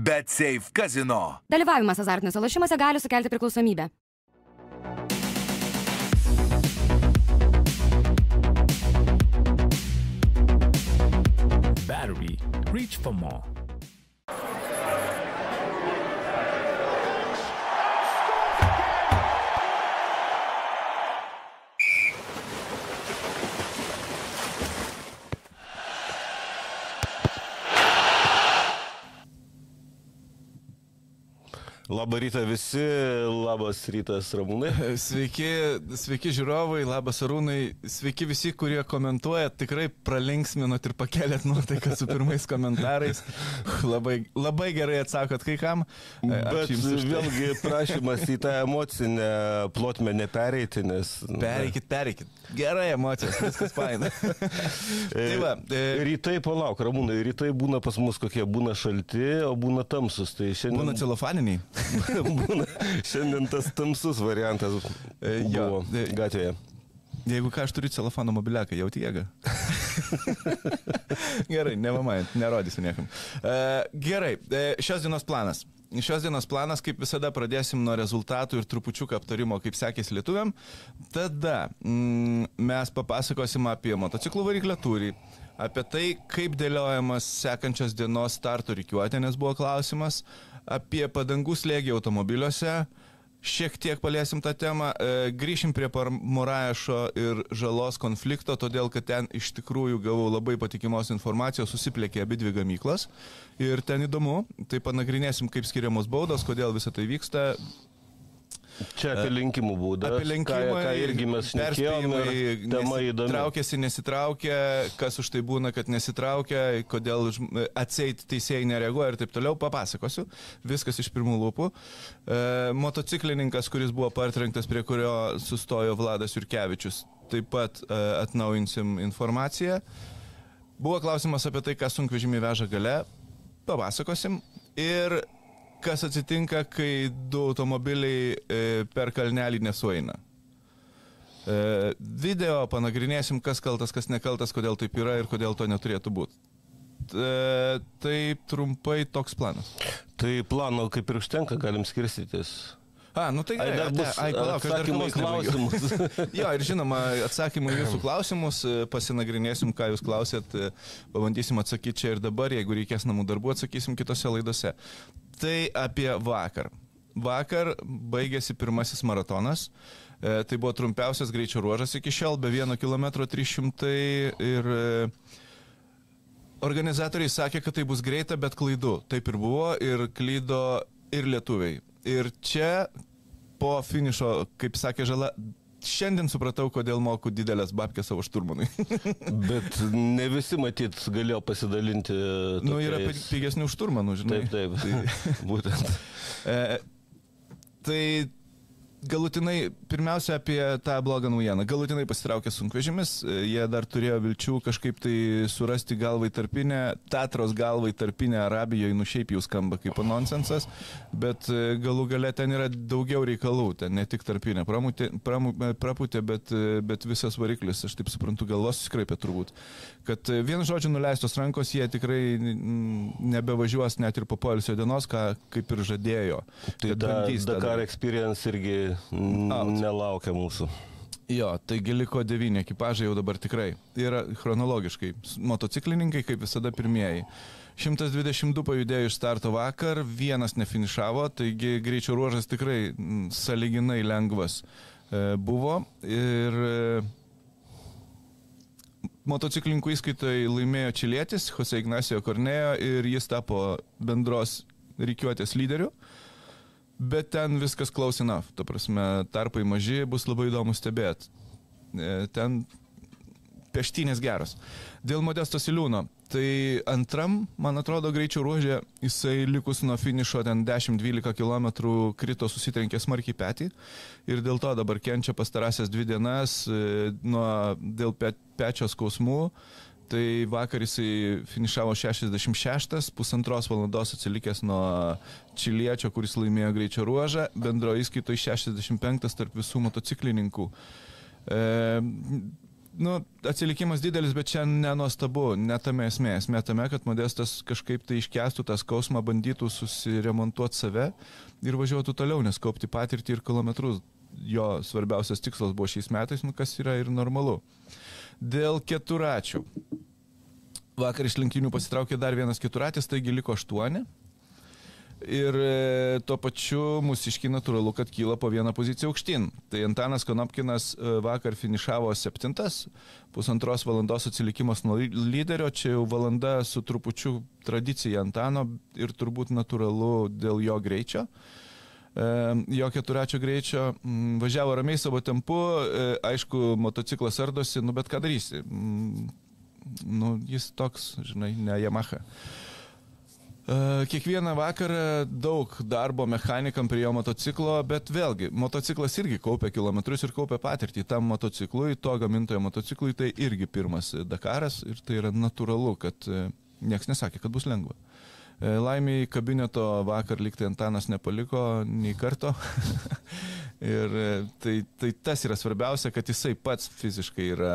Bet Safe Casino. Dalyvavimas azartiniuose lošimuose gali sukelti priklausomybę. Battery. Reach for more. Labą rytą visi, labas rytas Ramūnai. Sveiki, sveiki žiūrovai, labas arūnai, sveiki visi, kurie komentuoja, tikrai pralinksminot ir pakelėt nuotaiką su pirmais komentarais. Labai, labai gerai atsakot kai kam. E, Bet ačiū už tai. vėlgi prašymas į tą emocinę plotmę nepereiti, nes... Pereikit, pereikit. Gerai emocijos, viskas faina. tai va, e, Rytai, palauk, Ramūnai, rytai būna pas mus kokie, būna šalti, o būna tamsus. Tai šiandien, būna celofaniniai. būna, šiandien tas tamsus variantas E, jo, e, gatvėje. Jeigu ką, aš turiu celofono mobiliaką, jauti jėgą. gerai, nevamai, nerodysiu niekam. E, gerai, e, šios dienos planas. Šios dienos planas, kaip visada, pradėsim nuo rezultatų ir trupučiuką aptarimo, kaip sekėsi lietuviam. Tada mm, mes papasakosim apie motociklų variklio turį, apie tai, kaip dėliojamas sekančios dienos starto reikiuotė, nes buvo klausimas, apie padangų slėgį automobiliuose. Šiek tiek paliesim tą temą, e, grįšim prie Moraešo ir žalos konflikto, todėl kad ten iš tikrųjų gavau labai patikimos informacijos, susiplėkė abi dvi gamyklas. Ir ten įdomu, tai panagrinėsim, kaip skiriamos baudos, kodėl visą tai vyksta, Čia apie linkimų būdą. Apie linkimą, ką, ką irgi mes šnekėjome. Tema įdomi. Traukėsi, nesitraukė, kas už tai būna, kad nesitraukia, kodėl atseit teisėjai nereaguoja ir taip toliau, papasakosiu. Viskas iš pirmų lūpų. E, motociklininkas, kuris buvo partrenktas, prie kurio sustojo Vladas Jurkevičius, taip pat e, atnaujinsim informaciją. Buvo klausimas apie tai, ką sunkvežimį veža gale, papasakosim. Ir kas atsitinka, kai du automobiliai e, per kalnelį nesueina. E, video panagrinėsim, kas kaltas, kas nekaltas, kodėl taip yra ir kodėl to neturėtų būti. E, tai trumpai toks planas. Tai plano kaip ir užtenka, galim skirstytis. A, nu tai Ai, gerai, dar bus ai, palauk, atsakymai į klausimus. Jo, ir žinoma, atsakymai į jūsų klausimus, e, pasinagrinėsim, ką jūs klausėt, e, pabandysim atsakyti čia ir dabar, jeigu reikės namų darbų, atsakysim kitose laidose. Tai apie vakar. Vakar baigėsi pirmasis maratonas. E, Tai buvo trumpiausias greičio ruožas iki šiol, be 1 km 300 ir e, organizatoriai sakė, kad tai bus greita, bet klaidu. Taip ir buvo ir klydo ir lietuviai. Ir čia po finišo, kaip sakė Žala, šiandien supratau, kodėl moku didelės babkės savo šturmanui. Bet ne visi matyt galėjo pasidalinti. nu, yra tokiais- pi- pigesnių šturmanų, žinai. Taip, taip. Būtent. E, tai galutinai, pirmiausia apie tą blogą naujieną. Galutinai pasitraukė sunkvežimis, e, jie dar turėjo vilčių kažkaip tai surasti galvai tarpinę, Tatros galvai tarpinę Arabijoje, nu šiaip jau skamba kaip nonsensas, bet e, galų gale ten yra daugiau reikalų, ten ne tik tarpinė, pramutė, pramu, e, praputė, bet, bet visas variklis, aš taip suprantu, galvos skraipė turbūt. Kad vien žodžiu nuleistos rankos, jie tikrai nebevažiuos net ir po poilsio dienos, ką kaip ir žadėjo. Tai da, Dakar. Experience irgi Out. nelaukia mūsų. Jo, taigi liko devyni ekipažai jau dabar tikrai. Yra chronologiškai. Motociklininkai kaip visada pirmieji. 122 pajudėjo iš starto vakar, vienas nefinišavo, taigi greičio ruožas tikrai saliginai lengvas e, buvo. Ir e, motociklininkų įskaitai laimėjo Čilietis, Jose Ignacio Kornėjo ir jis tapo bendros reikiuotės lyderiu. Bet ten viskas close enough, ta prasme, tarpai maži, bus labai įdomu stebėti. Ten peštynės geros. Dėl Modesto Siliūno, tai antram, man atrodo, greičio ruožė jisai likus nuo finišo ten 10-12 km krito susitrenkė smarkiai petį ir dėl to dabar kenčia pastarąsias dvi dienas e, nuo, dėl pe, pečio skausmų. Tai vakar jisai finišavo 66, pusantros valandos atsilikęs nuo Čiliečio, kuris laimėjo greičio ruožą, bendro įskaito iš 65 tarp visų motociklininkų. E, nu, atsilikimas didelis, bet čia nenuostabu, netame esmė. Esmė tame, kad Modestas kažkaip tai iškestų tą skausmą, bandytų susiremontuoti save ir važiuotų toliau, nes kaupti patirtį ir kilometrus. Jo svarbiausias tikslas buvo šiais metais, nu, kas yra ir normalu. Dėl keturačių. Vakar iš lenktynių pasitraukė dar vienas keturatis, taigi liko aštuoni. Ir e, tuo pačiu mūsiški natūralu, kad kyla po vieną poziciją aukštyn. Tai Antanas Konopkinas e, vakar finišavo septintas, pusantros valandos atsilikimas nuo lyderio, čia jau valanda su trupučiu tradicija Antano ir turbūt natūralu dėl jo greičio. E, jo keturačio greičio, m, važiavo ramiai savo tempu, e, aišku, motociklas ardosi, nu bet ką darysi. M, nu, jis toks, žinai, ne Yamaha. E, Kiekvieną vakarą daug darbo mechanikam prie jo motociklo, bet vėlgi, motociklas irgi kaupia kilometrus ir kaupia patirtį. Tam motociklui, to gamintojo motociklui, tai irgi pirmas Dakaras ir tai yra natūralu, kad e, niekas nesakė, kad bus lengva. E, Laimiai kabineto vakar liktai Antanas nepaliko nei karto. ir e, tai, tai tas yra svarbiausia, kad jisai pats fiziškai yra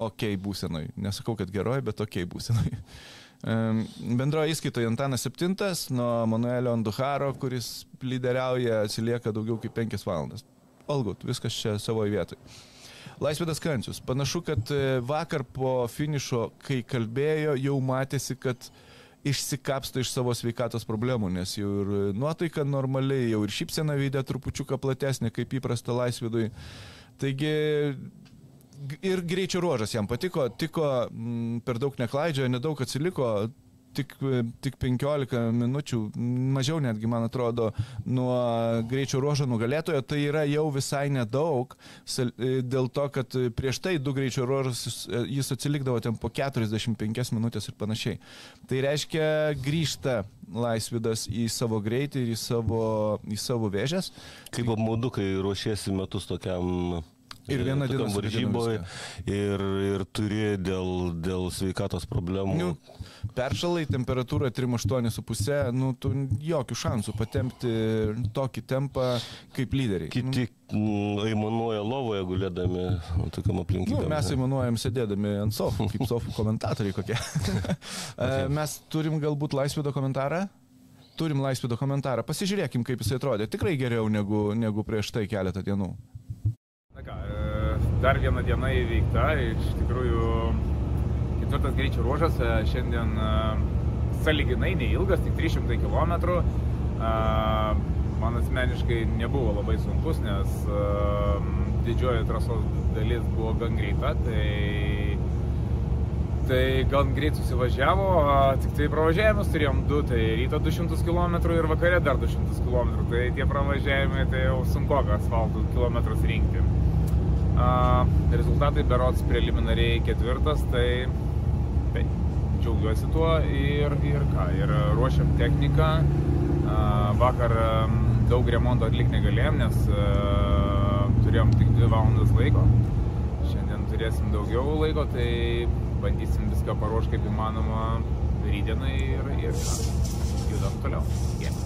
ok būsenoj. Nesakau, kad geroj, bet ok būsenoj. Bendroje įskaitoje Antanas 7 nuo Manuelio Anduharo, kuris lyderiauja, atsilieka daugiau kaip 5 valandas. Algut, viskas čia savo vietoje. Laisvėdas Kancius. Panašu, kad e, vakar po finišo, kai kalbėjo, jau matėsi, kad išsikapsto iš savo sveikatos problemų, nes jau ir nuotaika normaliai, jau ir šypsena veidė trupučiuką platesnė, kaip įprasta Laisvėdui. Taigi ir greičio ruožas jam patiko, tiko m, per daug neklaidžiojo, nedaug atsiliko, tik, tik 15 minučių, mažiau netgi, man atrodo, nuo greičio ruožo nugalėtojo, tai yra jau visai nedaug, dėl to, kad prieš tai du greičio ruožus jis atsilikdavo ten po 45 minutės ir panašiai. Tai reiškia, grįžta Laisvidas į savo greitį ir į savo, į savo vėžės. Kaip apmaudu, kai ruošiesi metus tokiam Ir dieną sugadino varžyboje ir, ir turi dėl, dėl sveikatos problemų. Nu, peršalai, temperatūra 3,8,5, nu, tu jokių šansų patempti tokį tempą kaip lyderiai. Kiti mm, aimanuoja lovoje gulėdami nu, tokiam Nu, aplinkybėm. nu, mes įmanuojam sėdėdami ant sofų, kaip sofų komentatoriai kokie. E, mes turim galbūt laisvido komentarą? Turim laisvido komentarą. Pasižiūrėkim, kaip jis atrodė. Tikrai geriau negu, negu prieš tai keletą dienų. Ką, e, dar viena diena įveikta, iš tikrųjų ketvirtas greičio ruožas, e, šiandien e, saliginai neilgas, tik 300 km. Man asmeniškai nebuvo labai sunkus, nes didžioji trasos dalis buvo gan greita, tai, tai gan greit susivažiavo, tik tai pravažiavimus turėjom du, tai ryto 200 km ir vakare dar 200 km, tai tie pravažiavimai tai jau sunku asfaltų kilometrus rinkti. Rezultatai berots preliminariai ketvirtas, tai, tai džiaugiuosi tuo ir, ir ką, ir ruošiam techniką. Vakar daug remonto atlikti negalėjom, nes turėjom tik 2 valandas laiko. Šiandien turėsim daugiau laiko, tai bandysim viską paruošti kaip įmanoma rydienai ir, ir judam toliau. Yeah.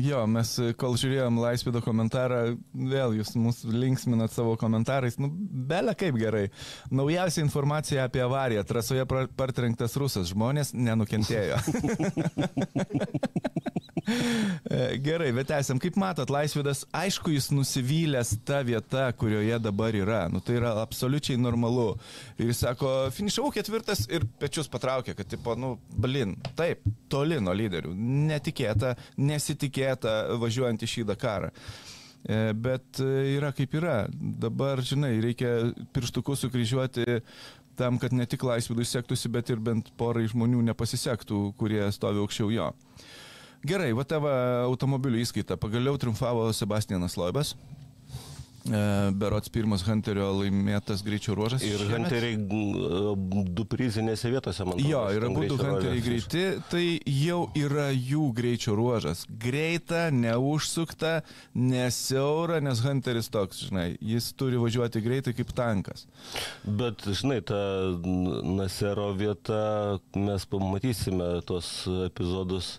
Jo, mes kol žiūrėjom Laisvido komentarą, vėl jūs mūsų linksminat savo komentarais, nu, belė kaip gerai. Naujausia informacija apie avariją. Trasoje partrenktas rusas, žmonės nenukentėjo. Gerai, bet esam, kaip matot, Laisvidas, aišku, jis nusivylęs tą vietą, kurioje dabar yra. Nu, tai yra absoliučiai normalu. Ir jis sako, finišavau ketvirtas ir pečius patraukė, kad, tipo, nu, blin, taip, toli nuo lyderių. Netikėta, nesitikėta važiuojant į šį Dakarą. E, Bet e, yra kaip yra. Dabar, žinai, reikia pirštukus sukryžiuoti tam, kad ne tik laisvidui sektųsi, bet ir bent porai žmonių nepasisektų, kurie stovi aukščiau jo. Gerai, va tavo automobilių įskaita. Pagaliau triumfavo Sebastianas Loibas. E, Berots pirmas Hunterio laimėtas greičio ruožas. Ir šiemet. Hunteriai mm, du prizinėse vietose, man atrodo. Jo, ir abu du Hunteriai greiti, tai jau yra jų greičio ruožas. Greita, neužsukta, nesiaura, nes Hunteris toks, žinai, jis turi važiuoti greitai kaip tankas. Bet, žinai, ta Nasero vieta, mes pamatysime tos epizodus,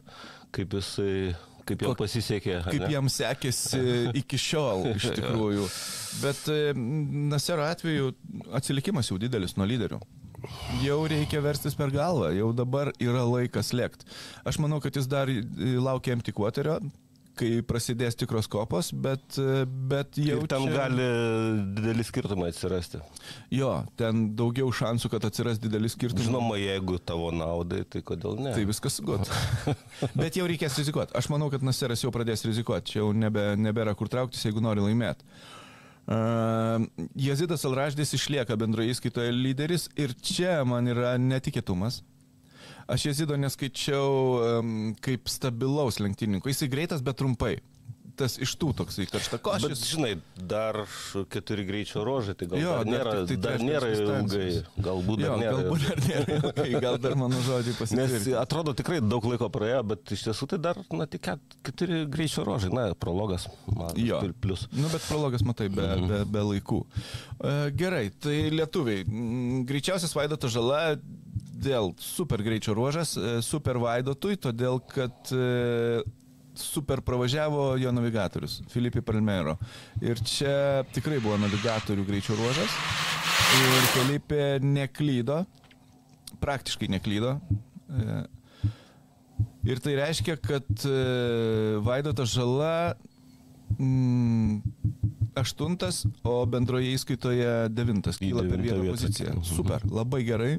kaip jisai Kaip Kok- pasisekė. kaip ne? jam sekėsi iki šiol iš tikrųjų. Bet Nasero atveju atsilikimas jau didelis nuo lyderių. Jau reikia verstis per galvą, jau dabar yra laikas lėkti. Aš manau, kad jis dar e, laukia MT quarterio, kai prasidės tikros kopos, bet, bet jau Ir ten čia... gali dideli skirtumai atsirasti. Jo, ten daugiau šansų, kad atsiras didelis skirtumas. Žinoma, jeigu tavo naudai, tai kodėl ne? Tai viskas gut. Bet jau reikės rizikuoti. Aš manau, kad Naseras jau pradės rizikuoti. Čia jau nebe, nebėra kur trauktis, jeigu nori laimėti. Uh, Jazidas Alraždės išlieka bendroje įskaitoje lyderis ir čia man yra netikėtumas. Aš Jazido neskaičiau um, kaip stabilaus lenktynininko. Jisai greitas, bet trumpai. Tas iš tų toksai Bet karštakošis. žinai, dar keturi greičio rožai, tai gal Jo, dar nėra, tik tai dar nėra ilgai. Galbūt Jo, dar nėra. galbūt dar nėra. ilgai, Gal dar mano žodžiai Nes pasitvirtins. atrodo tikrai daug laiko praėjo, bet iš tiesų tai dar, na, tik ket- keturi greičio rožai, na, prologas. Man, Jo. Plus. Nu, bet prologas, matai, be, be, be laikų. E, gerai, tai lietuviai. Mm, Greičiausias Vaidoto žala dėl super greičio ruožas, e, super Vaidotui, todėl kad e, super pravažiavo jo navigatorius, Filipai Palmero. Ir čia tikrai buvo navigatorių greičio ruožas. Ir Filipė neklydo, praktiškai neklydo. E, Ir tai reiškia, kad e, Vaidotas žala mm, aštuntas, o bendroje įskaitoje devintas kyla per vieną poziciją. Mhm. Super, labai gerai,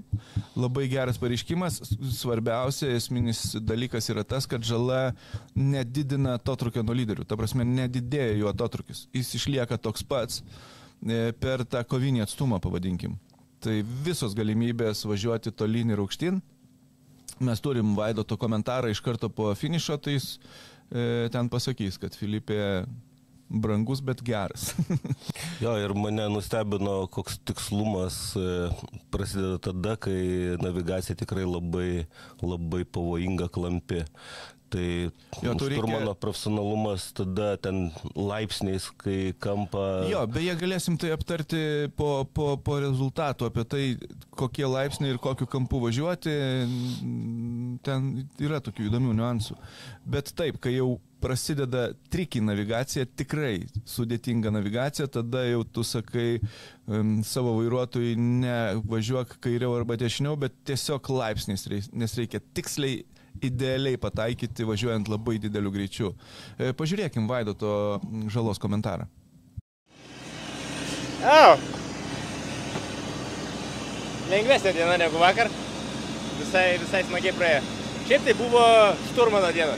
labai geras pareiškimas. Svarbiausia, esminis dalykas yra tas, kad žala nedidina atotrukio nuo lyderių. Ta prasme, nedidėja jų atotrukis. Jis išlieka toks pats e, per tą kovinį atstumą, pavadinkim. Tai visos galimybės važiuoti tolyn ir aukštyn. Mes turim Vaidoto komentarą iš karto po finišo, tai jis e, ten pasakys, kad Filipė brangus, bet geras. Jo, ir mane nustebino, koks tikslumas e, prasideda tada, kai navigacija tikrai labai, labai pavojinga klampi. Tai Jo, tau reikia- profesionalumas tada ten laipsniais, kai kampa... jo, beje, galėsim tai aptarti po, po, po rezultatų apie tai, kokie laipsniai ir kokiu kampu važiuoti. Ten yra tokių įdomių niuansų. Bet taip, kai jau prasideda triki navigacija, tikrai sudėtinga navigacija, tada jau tu sakai um, savo vairuotojui, ne važiuok kairiau arba dešiniau, bet tiesiog laipsniais, nes reikia tiksliai idealiai pataikyti važiuojant labai dideliu greičiu. E, Pažiūrėkim Vaidoto žalos komentarą. Au. Lengvesnė diena negu vakar. Visai, visai smagiai praėjo. Šiaip tai buvo šturmano diena.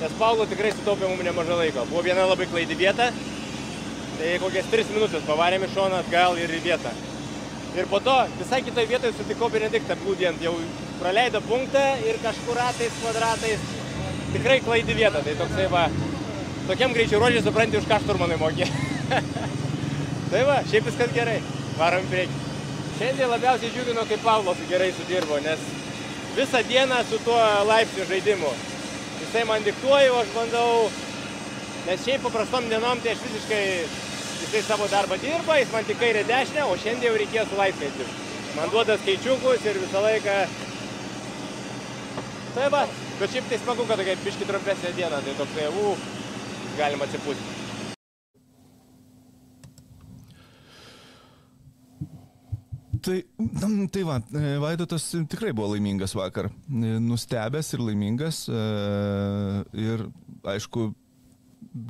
Nes Paulo tikrai sutaupė mums nemažai laiko. Buvo viena labai klaidi vieta. Tai kokias 3 minutės pavarėm iš šoną atgal ir į vietą. Ir po to visai kitoje vietoje sutikau Benediktą blūdient. Jau praleido punktą ir kažkur ratais, kvadratais. Tikrai klaidi vieta. Tai toksai va. Tokiam greičiu ruožė supranti, už ką šturmanai mokė. Tai va, šiaip viskas gerai. Varom į priekį. Šiandien labiausiai džiugino, kaip Pavlos gerai sudirbo, nes visą dieną su tuo laipsnių žaidimu. Jisai man diktuoja, o aš bandau, nes šiaip paprastom dienom tai aš visiškai, jisai savo darbą dirba, jis man tik kairė dešinę, o šiandien jau reikėjo su laipsniais dirbti. Man duoda skaičiukus ir visą laiką. Tai va, bet šiaip tai smagu, kad tokia biški trumpesnė diena, tai toksai, u, galima atsipūsti. Tai, mm, tai va, e, Vaidotas tikrai buvo laimingas vakar. E, Nustebęs ir laimingas. e, Ir, aišku,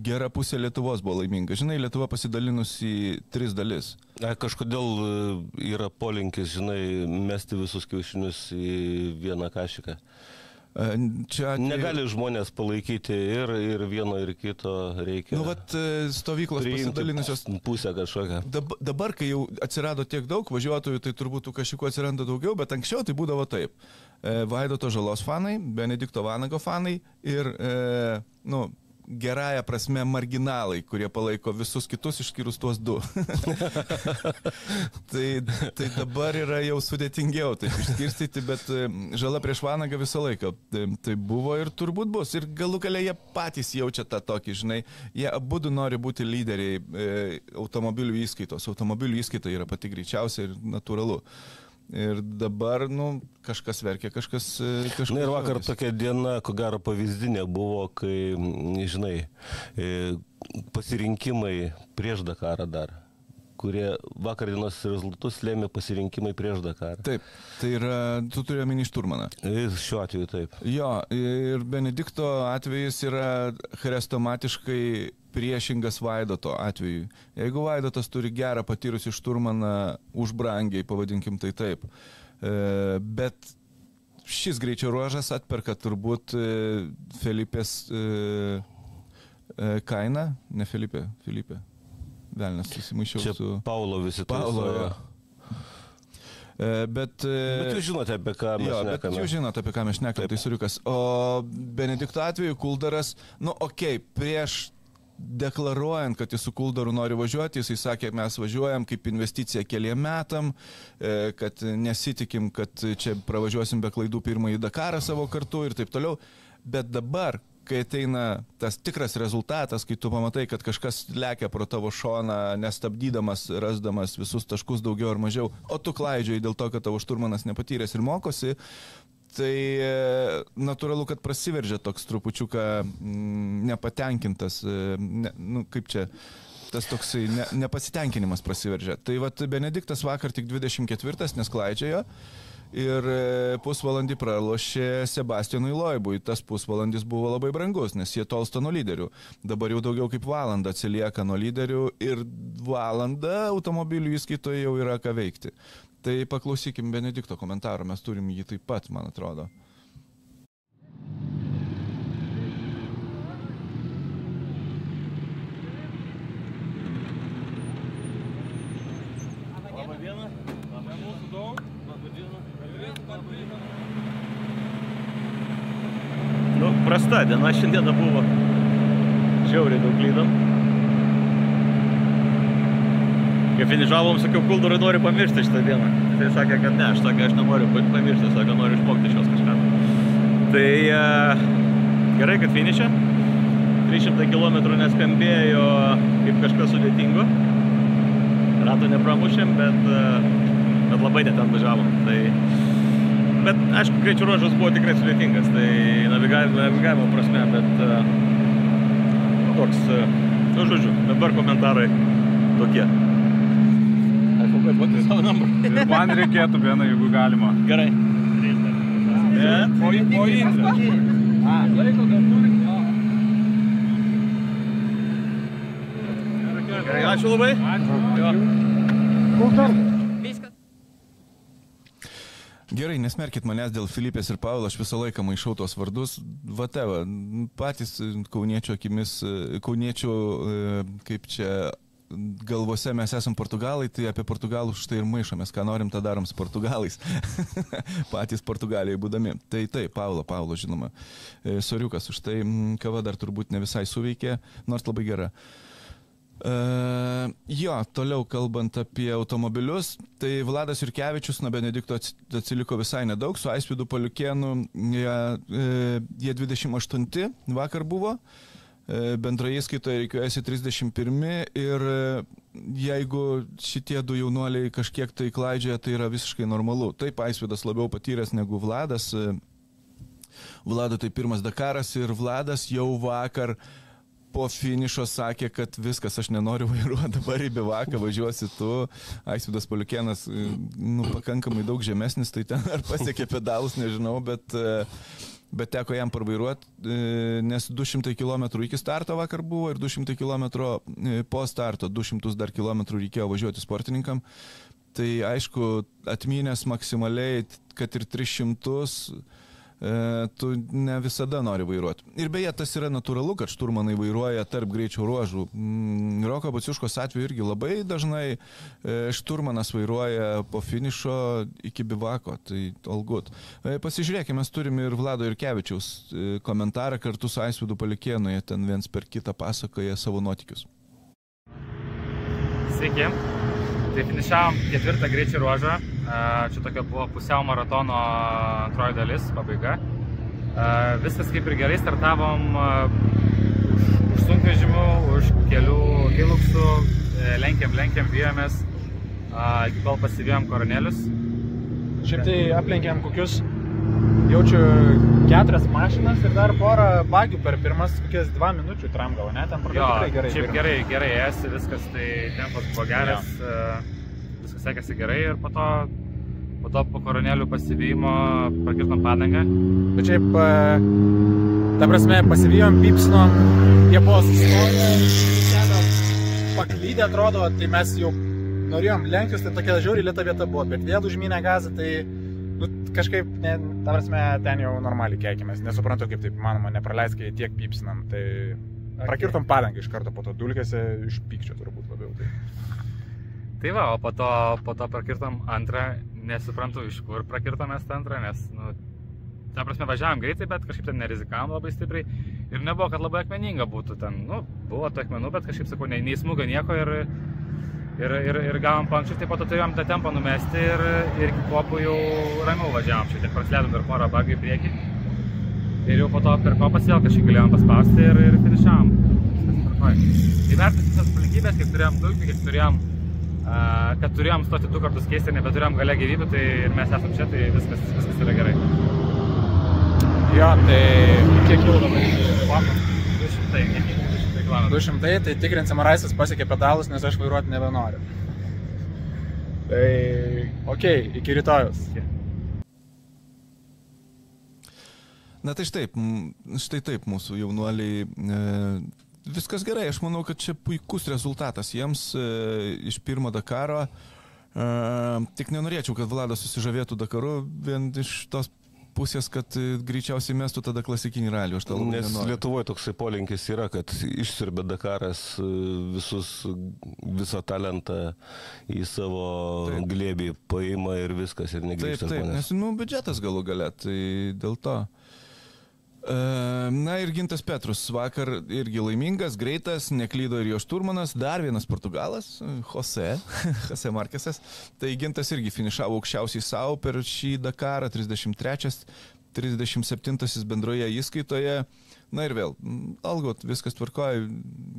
gera pusė Lietuvos buvo laiminga. Žinai, Lietuva pasidalinus į tris dalis. A, kažkodėl e, yra polinkis, žinai, mesti visus kiaušinius į vieną kašiką. E, Čia atveju- Negali žmonės palaikyti ir, ir vieno, ir kito reikia. Nu, vat e, stovyklos pasidalinusios. pusę kažkokią. Dab- Dabar, kai jau atsirado tiek daug važiuotojų, tai turbūt tų kažkokų atsiranda daugiau, bet anksčiau tai būdavo taip. Vaidoto žalos fanai, Benedikto Vanago fanai ir, e, nu, gerąją prasme marginalai, kurie palaiko visus kitus išskyrus tuos du. tai, tai dabar yra jau sudėtingiau taip išskirstyti, bet e, žala prieš Vanagą visą laiką. Tai, tai buvo ir turbūt bus. Ir galų galia jie patys jaučia tą tokį, žinai, jie abu nori būti lyderiai e, automobilių įskaitos. Automobilių įskaita yra pati greičiausia ir natūralu. Ir dabar, nu, kažkas verkia, kažkas... e, kažkas Na ir vakar juokiasi. tokia diena, ko gero pavyzdinė buvo, kai, žinai, e, pasirinkimai prieš Dakarą dar, kurie vakar dienos rezultatus lėmė pasirinkimai prieš Dakarą. Taip, tai yra, tu turi omeny šturmaną. Ir Šiuo atveju taip. Jo, ir Benedikto atvejis yra chrestomatiškai priešingas Vaidoto atveju. Jeigu Vaidotas turi gerą patyrusį šturmaną už brangiai, pavadinkim tai taip, e, bet šis greičio ruožas atperka turbūt e, Felipės e, e, kainą, ne Felipė, Filipė. Velnes, susimaišiau Čia su... Paulo visi Paulo, taisojo. jo. E, bet, e, Bet jūs žinote, apie ką mes Jo, bet šnekame. jūs žinote, apie ką mes šnekame, tai suriukas. O Benedikto atveju Kuldaras, nu, okei, okay, prieš deklaruojant, kad jis su Kuldaru nori važiuoti, jisai sakė, mes važiuojam kaip investicija keliem metam, e, kad nesitikim, kad čia pravažiuosim be klaidų pirmąjį Dakarą savo kartu ir taip toliau. Bet dabar, kai ateina tas tikras rezultatas, kai tu pamatai, kad kažkas lekia pro tavo šoną, nestabdydamas, rasdamas visus taškus daugiau ar mažiau, o tu klaidžiai dėl to, kad tavo šturmanas nepatyręs ir mokosi, tai e, natūralu, kad prasiveržia toks trupučiuką mm, nepatenkintas, e, ne, nu, kaip čia, tas toksai ne, nepasitenkinimas prasiveržia. Tai vad Benediktas vakar tik 24, nes klaidžiojo. Ir e, pusvalandį pralošė Sebastianui Loibui. Tas pusvalandis buvo labai brangus, nes jie tolsta nuo lyderių. Dabar jau daugiau kaip valanda atsilieka nuo lyderių ir valanda automobilių įskaitoje jau yra ką veikti. Tai paklausykim Benedikto komentaro, mes turim jį taip pat, man atrodo. Nu, prasta diena šiandieną buvo. Žiauriai daug klydom. Kai finišavom, sakiau, Kuldurai nori pamiršti šitą dieną. Tai sakė, kad ne, aš sakė, aš nenoriu pa- pamiršti, sakė, noriu išmokti iš jos kažką. Tai e, gerai, kad finišė. 300 km neskambėjo kaip kažkas sudėtingo. Ratų nepramušėm, bet, e, bet labai neten važiavom. Tai, bet aišku, greičio ruožas buvo tikrai sudėtingas, tai navigavimo, navigavimo prasme, bet e, toks, e, nu žodžiu, dabar komentarai tokie. I forgot what is our number. Ir man reikėtų vieną, jeigu galima. Gerai. Bet, O, o Indrė. gerai, ačiū labai. Jo. Gerai, nesmerkit manęs dėl Filipės ir Paulo, aš visą laiką maišau tos vardus. Vateva, patys e, kauniečių akimis, e, kauniečių, e, kaip čia galvose mes esam portugalai, tai apie portugalus štai ir maišomės, ką norim, tą darom su portugalais. patys portugaliai būdami. Tai taip, Paulo, Paulo, žinoma. Soriukas už tai, mm, kava dar turbūt ne visai suveikė, nors labai gera. Uh, jo, toliau kalbant apie automobilius, tai Vladas Jurkevičius nuo Benedikto ats- atsiliko visai nedaug, su Aisvidu Paliukėnu jie, e, jie 28 vakar buvo, e, bendroje įskaitoje reikiuojasi 31 ir jeigu šitie du jaunuoliai kažkiek tai klaidžioja, tai yra visiškai normalu. Taip, Aisvidas labiau patyręs negu Vladas. Vlado tai pirmas Dakaras ir Vladas jau vakar po finišo sakė, kad viskas, aš nenoriu vairuoti, dabar į bivaką važiuosi tu. Aisvidas Paliukėnas, e, nu, pakankamai daug žemesnis, tai ten ar pasiekė pedalus, nežinau, bet, e, bet teko jam parvairuoti, nes 200 km iki starto vakar buvo ir 200 km po starto, 200 dar km reikėjo važiuoti sportininkam. Tai aišku, atminęs maksimaliai, kad ir 300 e, tu ne visada nori vairuoti. Ir beje, tas yra natūralu, kad šturmanai vairuoja tarp greičio ruožų. Mm, Roko Baciuškos atveju irgi labai dažnai e, šturmanas vairuoja po finišo iki bivako, tai good. E, pasižiūrėkime, mes turime ir Vlado Irkevičiaus e, komentarą kartu su Aisvidu Palikėnu, jie ten viens per kitą pasakoja savo nuotykius. Sveiki. Tai finišavom ketvirtą greičio ruožą. Čia tokia buvo pusiau maratono antroji dalis, pabaiga. Viskas kaip ir gerai, startavom už, už sunkvežimių, už kelių hiluksų, e, lenkėm, vijomės, e, iki kol pasivijom koronelius. Šiaip tai aplenkėm kokius, jaučiu keturias mašinas ir dar porą bagių per pirmas kokias dva minučių tram gal, ne? Ten Jo, pradėjo tikrai gerai. šiaip gerai, gerai esi, viskas, tai tempas buvo geras, e, viskas sekėsi gerai ir po to, po to po koronelių pasivymo prakirtom padangą. Bet šiaip, e, ta prasme, pasivyjom, pipsnom, jie buvo sustoję, paklydę atrodo, tai mes jau norėjom lenktis, tai tokia žiauriai lieta vieta buvo, bet vėl užmynę gazą, tai nu, kažkaip, ne, ta prasme, ten jau normaliai keikimės, nesuprantu, kaip taip įmanoma, nepraleis, kai tiek pipsinam, tai prakirtom padangą iš karto po to dulkėse iš pykčio turbūt labiau. Tai. Tai va, o po to, po to prakirtom antrą, nesuprantu iš kur prakirtom mes tą antrą, nes, nu, ta prasme, važiavam greitai, bet kažkaip ten nerizikavom labai stipriai. Ir nebuvo, kad labai akmeninga būtų ten, nu, buvo tų akmenų, bet kažkaip, sakau, nei, nei smūga nieko ir, ir, ir, ir gavom pankščius, tai po to turėjom tą tempą numesti ir, ir iki kopų jau ramiau važiavom, šiek tiek prasleidom per porą bagų į priekį. Ir jau po to per kopas vėl kažkaip galėjom paspausti ir, ir finišavom. Įvertinti visas aplinkybės, kiek turėjom dulkių, kiek turėjom kad turėjom stoti du kartus keisti nebeturėjom gale gyvybių, tai mes esam čia, tai viskas, viskas yra gerai. Jo, tai kiek jau dabar vakaro? 200, kiek 200 km. 200, tai tikrinsim, ar Raisas pasiekė pedalus, nes aš vairuoti nebenoriu. Tai, okei, okay, iki rytojus. Na tai štai, štai taip mūsų jaunuoliai. E, viskas gerai, aš manau, kad čia puikus rezultatas jiems e, iš pirmo Dakaro. E, tik nenorėčiau, kad Vladas susižavėtų Dakaru vien iš tos pusės, kad e, greičiausiai mestų tada klasikinį ralių. Nes nenoriu. Lietuvoje toksai polinkis yra, kad išsirbė Dakaras e, visus, visą talentą į savo Taip. glėbį, paima ir viskas ir Taip, negrįžta taip, žmonės. nes, nu, biudžetas galų gale, tai dėl to. E, Na ir Gintas Petrus vakar irgi laimingas, greitas, neklydo ir jo šturmanas, dar vienas portugalas, Jose, Jose Markesas. Tai Gintas irgi finišavo aukščiausiai savo per šį Dakarą, 33, 37 bendroje įskaitoje. Na ir vėl, algot, viskas tvarkoja,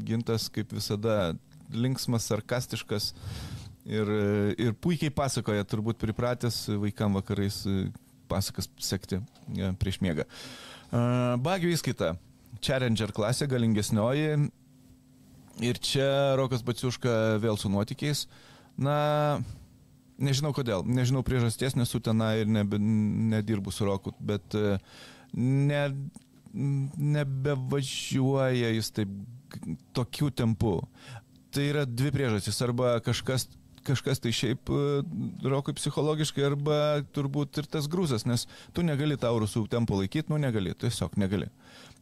Gintas kaip visada linksmas, sarkastiškas ir, ir puikiai pasakoja, turbūt pripratęs vaikam vakarais e, pasakas sekti e, prieš miegą. E, Bagių įskaita. Challenger klasė, galingesnioji. Ir čia Rokas Baciuška vėl su nuotykiais. Na, nežinau kodėl, nežinau priežasties, nesu tenai ir nebe, nedirbu su Roku, bet e, ne, nebevažiuoja jis taip tokiu tempu. Tai yra dvi priežastys. Arba kažkas kažkas tai šiaip e, rokui psichologiškai arba turbūt ir tas grūzas, nes tu negali taurusų tempo laikyti, nu negali, tiesiog negali.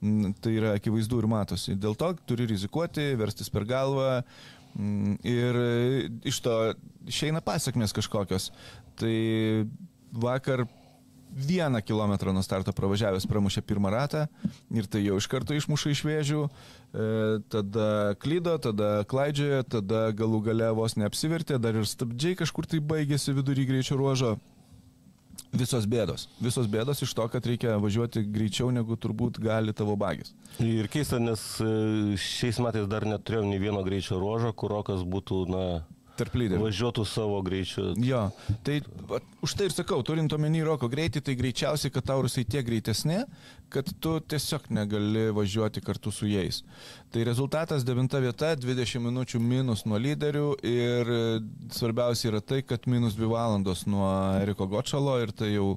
Mm, Tai yra akivaizdu ir matosi. Dėl to turi rizikuoti, verstis per galvą mm, ir e, iš to išeina pasiekmes kažkokios. Tai vakar vieną kilometrą nuo starto pravažiavęs pramušė pirmą ratą ir tai jau iš karto išmuša iš vėžių, e, tada klydo, tada klaidžiojo, tada galų gale vos neapsivertė, dar ir stabdžiai kažkur tai baigėsi vidury greičio ruožo. Visos bėdos. Visos bėdos iš to, kad reikia važiuoti greičiau negu turbūt gali tavo bagis. Ir keista, nes e, šiais metais dar neturėjom nei vieno greičio ruožo, kur rokas būtų, na, Tarp lyderių. važiuotų savo greičiu. Jo, tai va, už tai ir sakau, turint omeny roko greitį, tai greičiausiai, kad taurusai tiek greitesni, kad tu tiesiog negali važiuoti kartu su jais. Tai rezultatas 9 vieta, 20 minučių minus nuo lyderių ir svarbiausia yra tai, kad minus 2 valandos nuo Eriko Gočalo ir tai jau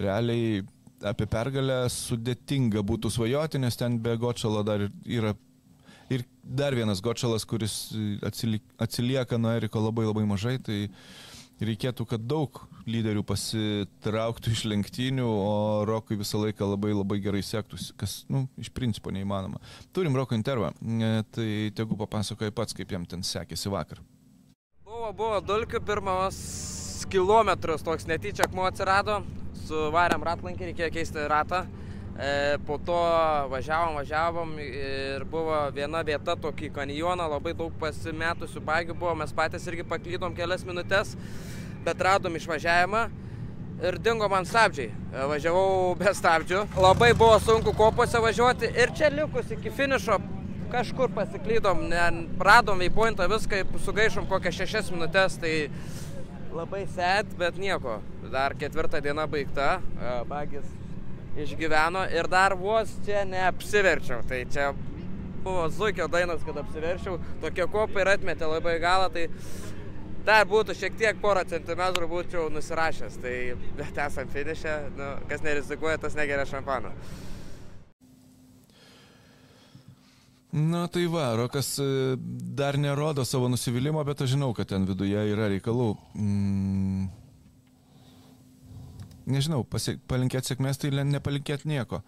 realiai apie pergalę sudėtinga būtų svajoti, nes ten be Gočalo dar yra Ir dar vienas Gočalas, kuris atsili- atsilieka nuo Eriko labai labai mažai, tai reikėtų, kad daug lyderių pasitrauktų iš lenktynių, o Rokui visą laiką labai labai gerai sektųsi, kas, na, nu, iš principo neįmanoma. Turim Roko intervą, e, tai tegu papasakoja pats, kaip jam ten sekėsi vakar. Buvo, buvo dulkių, pirmas kilometras toks netyčia akmuo atsirado, suvarėm ratlankį, reikėjo keisti ratą. E, po to važiavom, važiavom ir buvo viena vieta, tokį kanjoną, labai daug pasimetusių bagių buvo, mes patys irgi paklydom kelias minutės, bet radom išvažiavimą ir dingo man stabdžiai. E, Važiavau be stabdžių, labai buvo sunku kopose važiuoti ir čia likus iki finišo kažkur pasiklydom, ne, radom veipointą viską, sugaišom kokias šešias minutės, tai labai set, bet nieko. Dar ketvirta diena baigta, e, bagis išgyveno ir dar vos čia neapsiverčiau. Tai čia buvo zuikio dainas, kad apsiverčiau. Tokie kopai ir atmetė labai galą, tai dar būtų šiek tiek porą centimetrų būčiau nusirašęs. Tai bet esam finišę, nu, kas nerizikuoja, tas negeria šampano. Na tai va, Rokas e, dar nerodo savo nusivylimą, bet aš žinau, kad ten viduje yra reikalų. Mm. Nežinau, pasiek, palinkėti sėkmės, tai ne- nepalinkėti nieko.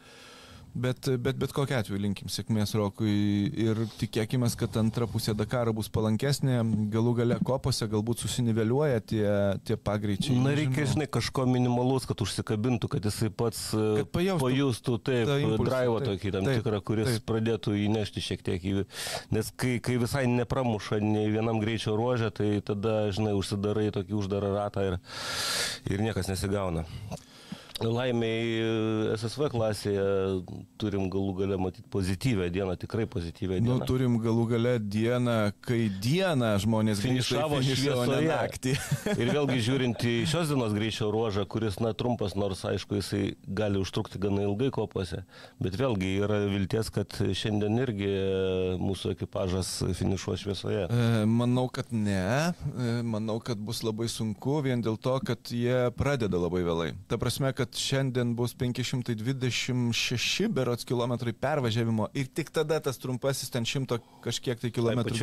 Bet, bet, bet kokia atveju linkim sėkmės Rokui ir tikėkime, kad antra pusė Dakaro bus palankesnė, galų gale kopose galbūt susiniveliuoja tie, tie pagreičiai. Na, reikia, nežinau. žinai, kažko minimalus, kad užsikabintų, kad jisai pats e, Kad pajaustų pajustų taip, drive tokį tam taip, tikrą, kuris taip. pradėtų įnešti šiek tiek į... Nes kai, kai visai nepramuša nei vienam greičio ruožė, tai tada, žinai, užsidarai tokį uždarą ratą ir, ir niekas nesigauna. Laimiai e, SSV klasėje turim galų gale matyti pozityvę dieną, tikrai pozityvę Nu, dieną. turim galų gale dieną, kai dieną žmonės finišavo šviesoje. naktį. Ir vėlgi žiūrint į šios dienos greičio ruožą, kuris, na, trumpas, nors, aišku, jisai gali užtrukti gana ilgai kopose, bet vėlgi yra vilties, kad šiandien irgi e, mūsų ekipažas finišuos šviesoje. E, Manau, kad ne. Manau, kad bus labai sunku vien dėl to, kad jie pradeda labai vėlai. Ta prasme, kad šiandien bus 526 berots kilometrai pervažiavimo ir tik tada tas trumpasis ten šimto kažkiek tai kilometrų.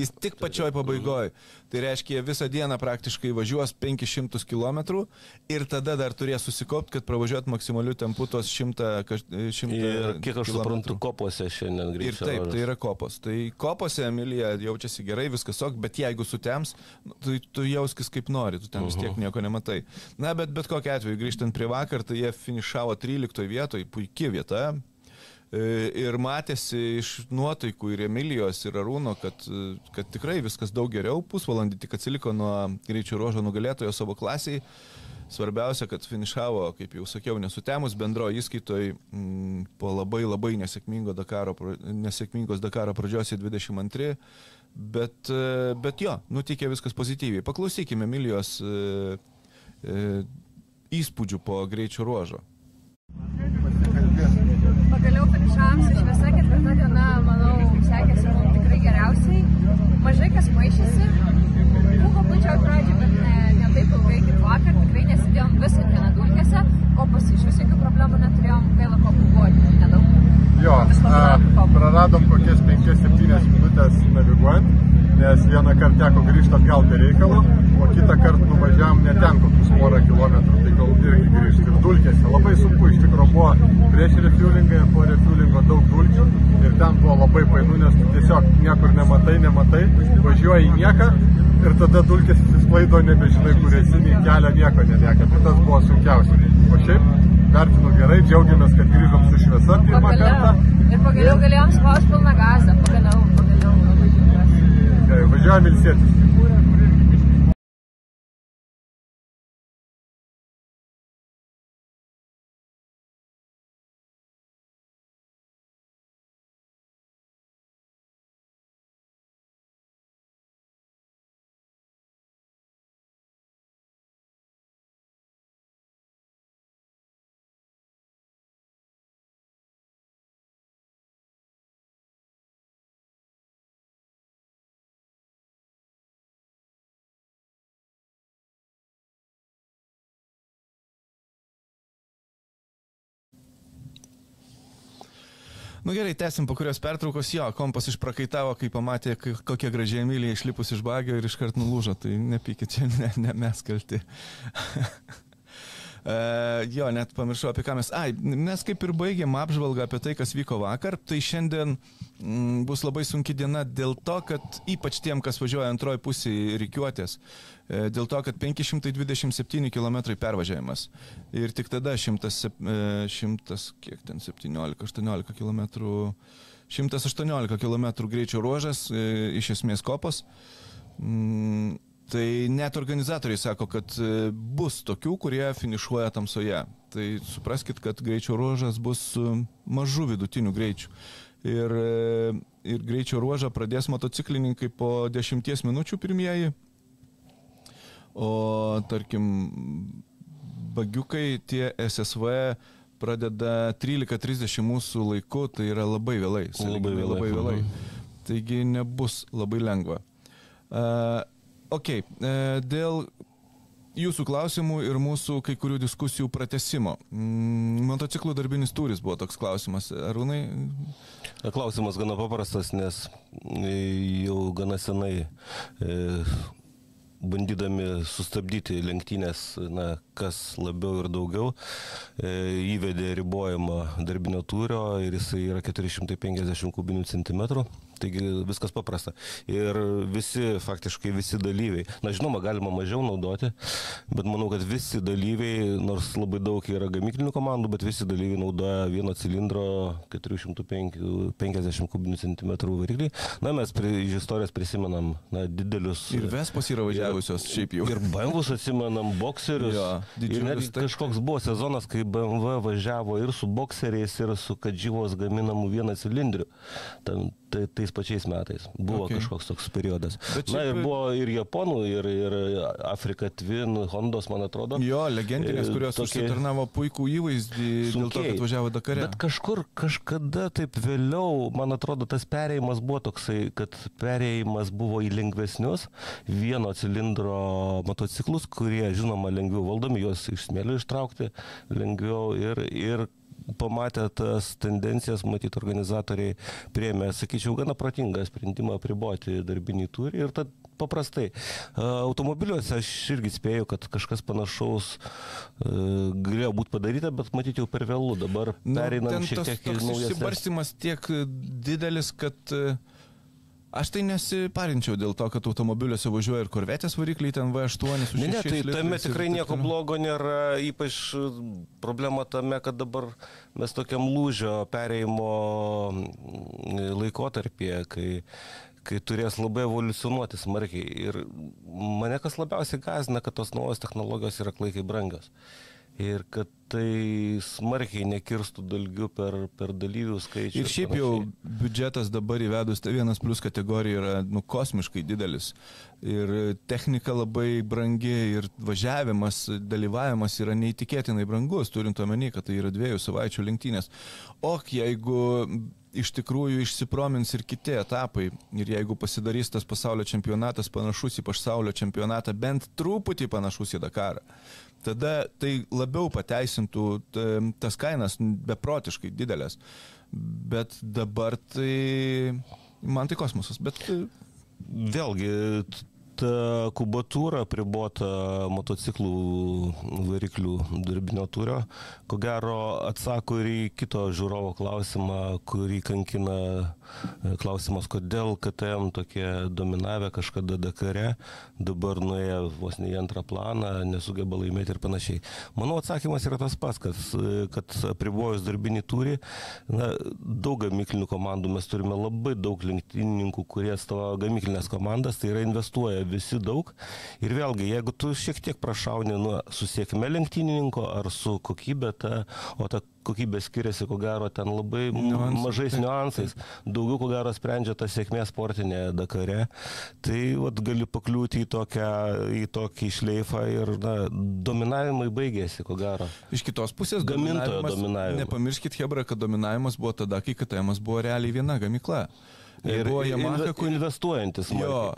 Jis tik pačioj pabaigoje. Tai reiškia, jie visą dieną praktiškai važiuos 500 km ir tada dar turės susikaupti, kad pravažiuot maksimaliu tempu tos 100 km. Ir kiek aš suprantu, kopose šiandien Ir greičio taip, tai yra kopos. Tai kopose Emilija jaučiasi gerai, viskas ok, bet jeigu sutems, nu, tai tu jauskis kaip nori, tu ten vis tiek Mhm. nieko nematai. Na, bet bet kokia atveju, grįžtant prie vakar, tai jie finišavo 13 vietoje, puikia vieta. E, Ir matėsi iš nuotaikų ir Emilijos, ir Arūno, kad, e, kad tikrai viskas daug geriau. Pusvalandį tik atsiliko nuo greičio ruožo nugalėtojo savo klasiai. Svarbiausia, kad finišavo, kaip jau sakiau, nesutemus bendro įskaitoj mm, po labai labai nesėkmingo Dakaro, nesėkmingos Dakaro pradžios į 22. Bet, e, bet jo, nutikė viskas pozityviai. Paklausykime Emilijos e, e, įspūdžių po greičio ruožo. Pagaliau finišavom su šviesa, ketvirta diena, manau, sekėsi mums tikrai geriausiai. Mažai kas maišėsi. Buvo pačioj pradžioje, bet ne, ne taip ilgai kaip vakar. Tikrai nesidėjom visą dieną dulkėse, iš vis jokių problemų neturėjom, gaila buvo nedaug. Jo, a, praradom kokias 5-7 minutės naviguojant, nes vieną kartą teko grįžti atgal be reikalo, o kitą kartą nuvažiavam ne ten kokius porą kilometrų, tai gal irgi grįžti. Ir dulkėse labai sunku, iš tikrųjų buvo prieš refuelingą ir po refuelingo daug dulkių ir ten buvo labai painu, nes tu tiesiog niekur nematai, nematai, važiuoji į nieką ir tada dulkės įsisklaido, nebežinai, kur esi, nei kelio nieko nelieka. Tai tas buvo sunkiausia. O šiaip vertinu gerai, džiaugiamės, kad grįžom su šviesa pirmą kartą. Pagaliau. Ir pagaliau galėjom spausti pilną gazą. Pagaliau, pagaliau labai džiaugiuosi. Ilsėtis. Nu gerai, tęsim po kurios pertraukos. Jo, kompas išprakaitavo, kai pamatė, kokia gražiai Emilija išlipus iš bagio ir iškart nulūžo. Tai nepykit, čia ne, ne mes kalti. Uh, jo, net pamiršau apie ką mes. Ai, mes kaip ir baigėm apžvalgą apie tai, kas vyko vakar. Tai šiandien mm, bus labai sunki diena dėl to, kad ypač tiem, kas važiuoja antroji pusė rykiuotės, e, dėl to, kad 527 km pervažiavimas. Ir tik tada 100, sep- e, 100 kiek ten 17-18 km. 118 km greičio ruožas, iš esmės kopos. Tai net organizatoriai sako, kad e, bus tokių, kurie finišuoja tamsoje. Tai supraskite, kad greičio ruožas bus su mažu vidutiniu greičiu. Ir, e, ir greičio ruožą pradės motociklininkai po 10 minučių pirmieji, O tarkim, bagiukai tie SSV pradeda 13.30 mūsų laiku, tai yra labai vėlai. sąlyginai vėlai, Labai vėlai. mhm. Taigi nebus labai lengva. Uh, ok, uh, dėl jūsų klausimų ir mūsų kai kurių diskusijų pratesimo. Mm, motociklų darbinis turis buvo toks klausimas. Arūnai? Klausimas gana paprastas, nes e, jau gana senai e, bandydami sustabdyti lenktynės, na, kas labiau ir daugiau, e, įvedė ribojimą darbinio turio ir jisai yra 450 kubinių centimetrų. Taigi viskas paprasta. Ir visi, faktiškai visi dalyviai, na žinoma, galima mažiau naudoti, bet manau, kad visi dalyviai, nors labai daug yra gamyklinių komandų, bet visi dalyviai naudoja vieno cilindro 450 kubinių centimetrų variklį. Na, mes prie, iš istorijos prisimenam na, didelius. Ir Vespos yra važiavusios šiaip jau. Ir BMW atsimenam bokserius. Jo, ir taip. kažkoks buvo sezonas, kai BMW važiavo ir su bokseriais, ir su kadžyvos gaminamu vieną cilindriu. Tam, tai, tais pačiais metais. Buvo Okay. kažkoks toks periodas. Bet Na ir buvo ir Japonų, ir, ir Afrika Twin, Hondos, man atrodo. Jo, legendinės, E, kurios tokie- užsitarnavo puikų įvaizdį dėl to, kad važiavo Dakare. Bet kažkur, kažkada taip vėliau, man atrodo, tas perėjimas buvo toksai, kad perėjimas buvo į lengvesnius vieno cilindro motociklus, kurie, žinoma, lengviau valdomi, juos iš smėlio ištraukti lengviau ir, ir pamatę tas tendencijas, matyti organizatoriai priemė, sakyčiau, gana protingą sprendimą apriboti darbinį turį ir tad paprastai. Automobiliuose aš irgi spėju, kad kažkas panašaus e, galėjo būti padaryta, bet matyti jau per vėlų. Dabar Nu, pereinam ten šiek tiek į toks naujas. išsibarstimas tiek didelis, kad e, aš tai nesiparinčiau dėl to, kad automobiliuose važiuoja ir korvetės varikliai, ten V8 su Ne, ne, tai tame tikrai nieko blogo nėra, ypač problema tame, kad dabar mes tokiam lūžio pereimo mm, laikotarpyje, kai, kai turės labai evoliucionuoti smarkiai. Ir mane kas labiausiai gazina, kad tos naujos technologijos yra klaikiai brangios. Ir kad tai smarkiai nekirstų dalgių per, per dalyvių skaičių. Ir šiaip jau biudžetas dabar įvedus T1 plus kategoriją yra nu, kosmiškai didelis. Ir technika labai brangi ir važiavimas, dalyvavimas yra neįtikėtinai brangus, turint omeny, kad tai yra dviejų savaičių lenktynės. O jeigu iš tikrųjų išsipromins ir kiti etapai ir jeigu pasidarys tas pasaulio čempionatas panašus į pasaulio čempionatą, bent truputį panašus į Dakarą, tada tai labiau pateisintų tas kainas beprotiškai didelės. Bet dabar tai man tai kosmosas. Bet Vėlgi, kubatūra pribota motociklų variklių darbinio turio, ko gero atsako ir į kito žiūrovo klausimą, kurį kankina klausimas, kodėl KTM tokie dominavę kažkada Dakare, dabar nuėję vos ne į antrą planą, nesugeba laimėti ir panašiai. Manau, atsakymas yra tas pats, kad, kad apribojus darbinį turį, na, daug gamyklinių komandų mes turime labai daug lenktynininkų, kurie atstovauja gamyklinės komandas, tai yra investuoja visi daug. Ir vėlgi, jeigu tu šiek tiek prašauni nuo su sėkme lenktynininko ar su kokybė, ta, o ta kokybė skiriasi, ko gero, ten labai Niuansai, mažais niuansais. Daugiau, ko gero, sprendžia ta sėkmė sportinė Dakare. Tai vat, gali pakliūti į, tokią, į tokį šleifą ir na, dominavimai baigėsi, ko gero. iš kitos pusės Gamintojo dominavimas. Nepamirškit, Hebra, kad dominavimas buvo tada, kai KTM buvo realiai viena gamykla. Ir, buvo Yamaha, inve- investuojantis. Jo,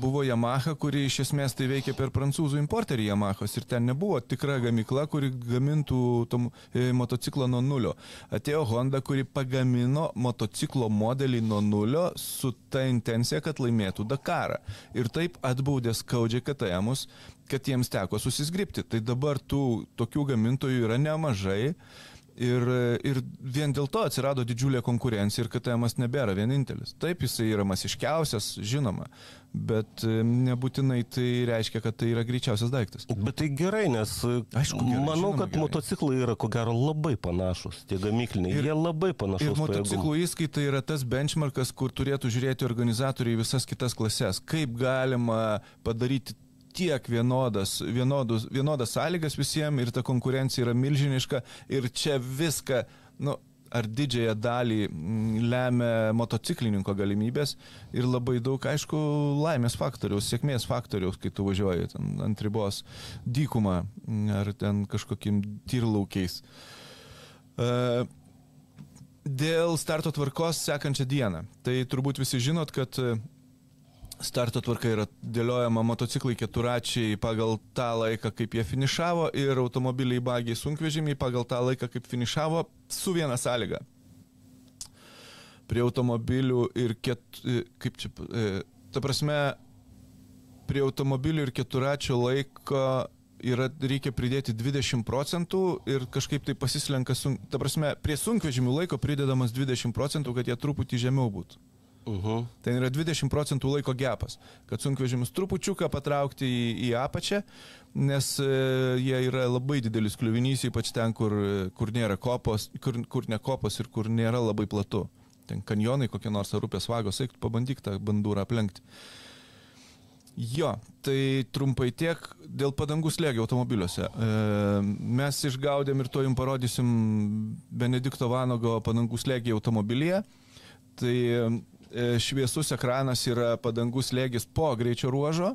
buvo Yamaha, kuri iš esmės tai veikia per prancūzų importerį Yamahos ir ten nebuvo tikra gamykla, kuri gamintų tom, e, motociklą nuo nulio. Atėjo Honda, kuri pagamino motociklo modelį nuo nulio su ta intencija, kad laimėtų Dakarą. Ir taip atbaudė skaudžiai KTMus, kad jiems teko susisgripti. Tai dabar tų tokių gamintojų yra nemažai. Ir, ir vien dėl to atsirado didžiulė konkurencija ir KTM nebėra vienintelis. Taip, jisai yra masiškiausias, žinoma, bet e, nebūtinai tai reiškia, kad tai yra greičiausias daiktas. Bet tai gerai, nes Aišku, gerai, manau, žinoma, kad gerai. motociklai yra ko gero labai panašus, tie gamykliniai, Ir- jie labai Ir panašus. motociklų įskaita yra tas benchmarkas, kur turėtų žiūrėti organizatoriai visas kitas klases. Kaip galima padaryti tiek vienodas, vienodus, vienodas sąlygas visiems ir ta konkurencija yra milžiniška ir čia viską, nu, ar didžiąją dalį mm, lemia motociklininko galimybės ir labai daug, aišku, laimės faktoriaus, sėkmės faktoriaus, kai tu važiuoji ant ribos dykumą mm, ar ten kažkokim tyrlaukiais. E, Dėl starto tvarkos sekančią dieną. Tai turbūt visi žinot, kad starto tvarka yra dėliojama motociklai keturačiai pagal tą laiką, kaip jie finišavo ir automobiliai bagiai sunkvežimiai pagal tą laiką, kaip finišavo su viena sąlyga. Prie automobilių ir ket... e, kaip čia... e, Ta prasme, prie automobilių ir keturačio laiko yra, reikia pridėti 20 procentų ir kažkaip tai pasislenka, sun, ta prasme, prie sunkvežimių laiko pridedamas 20 procentų, kad jie truputį žemiau būtų. Uh -huh. Ten yra 20 procentų laiko gepas, kad sunkvežimis trupučiuką patraukti į, į apačią, nes e, jie yra labai didelis kliuvinys, ypač ten, kur, kur nėra kopos, kur, kur ne kopos ir kur nėra labai platu. Ten kanjonai kokie nors ar upės vagos, eik pabandyk tą bandūrą aplenkti. Jo, tai trumpai tiek dėl padangų slėgio automobiliuose. E, mes išgaudėm ir to jums parodysim Benedikto Vanago padangų slėgį automobilyje. Tai šviesus ekranas yra padangų slėgis po greičio ruožo.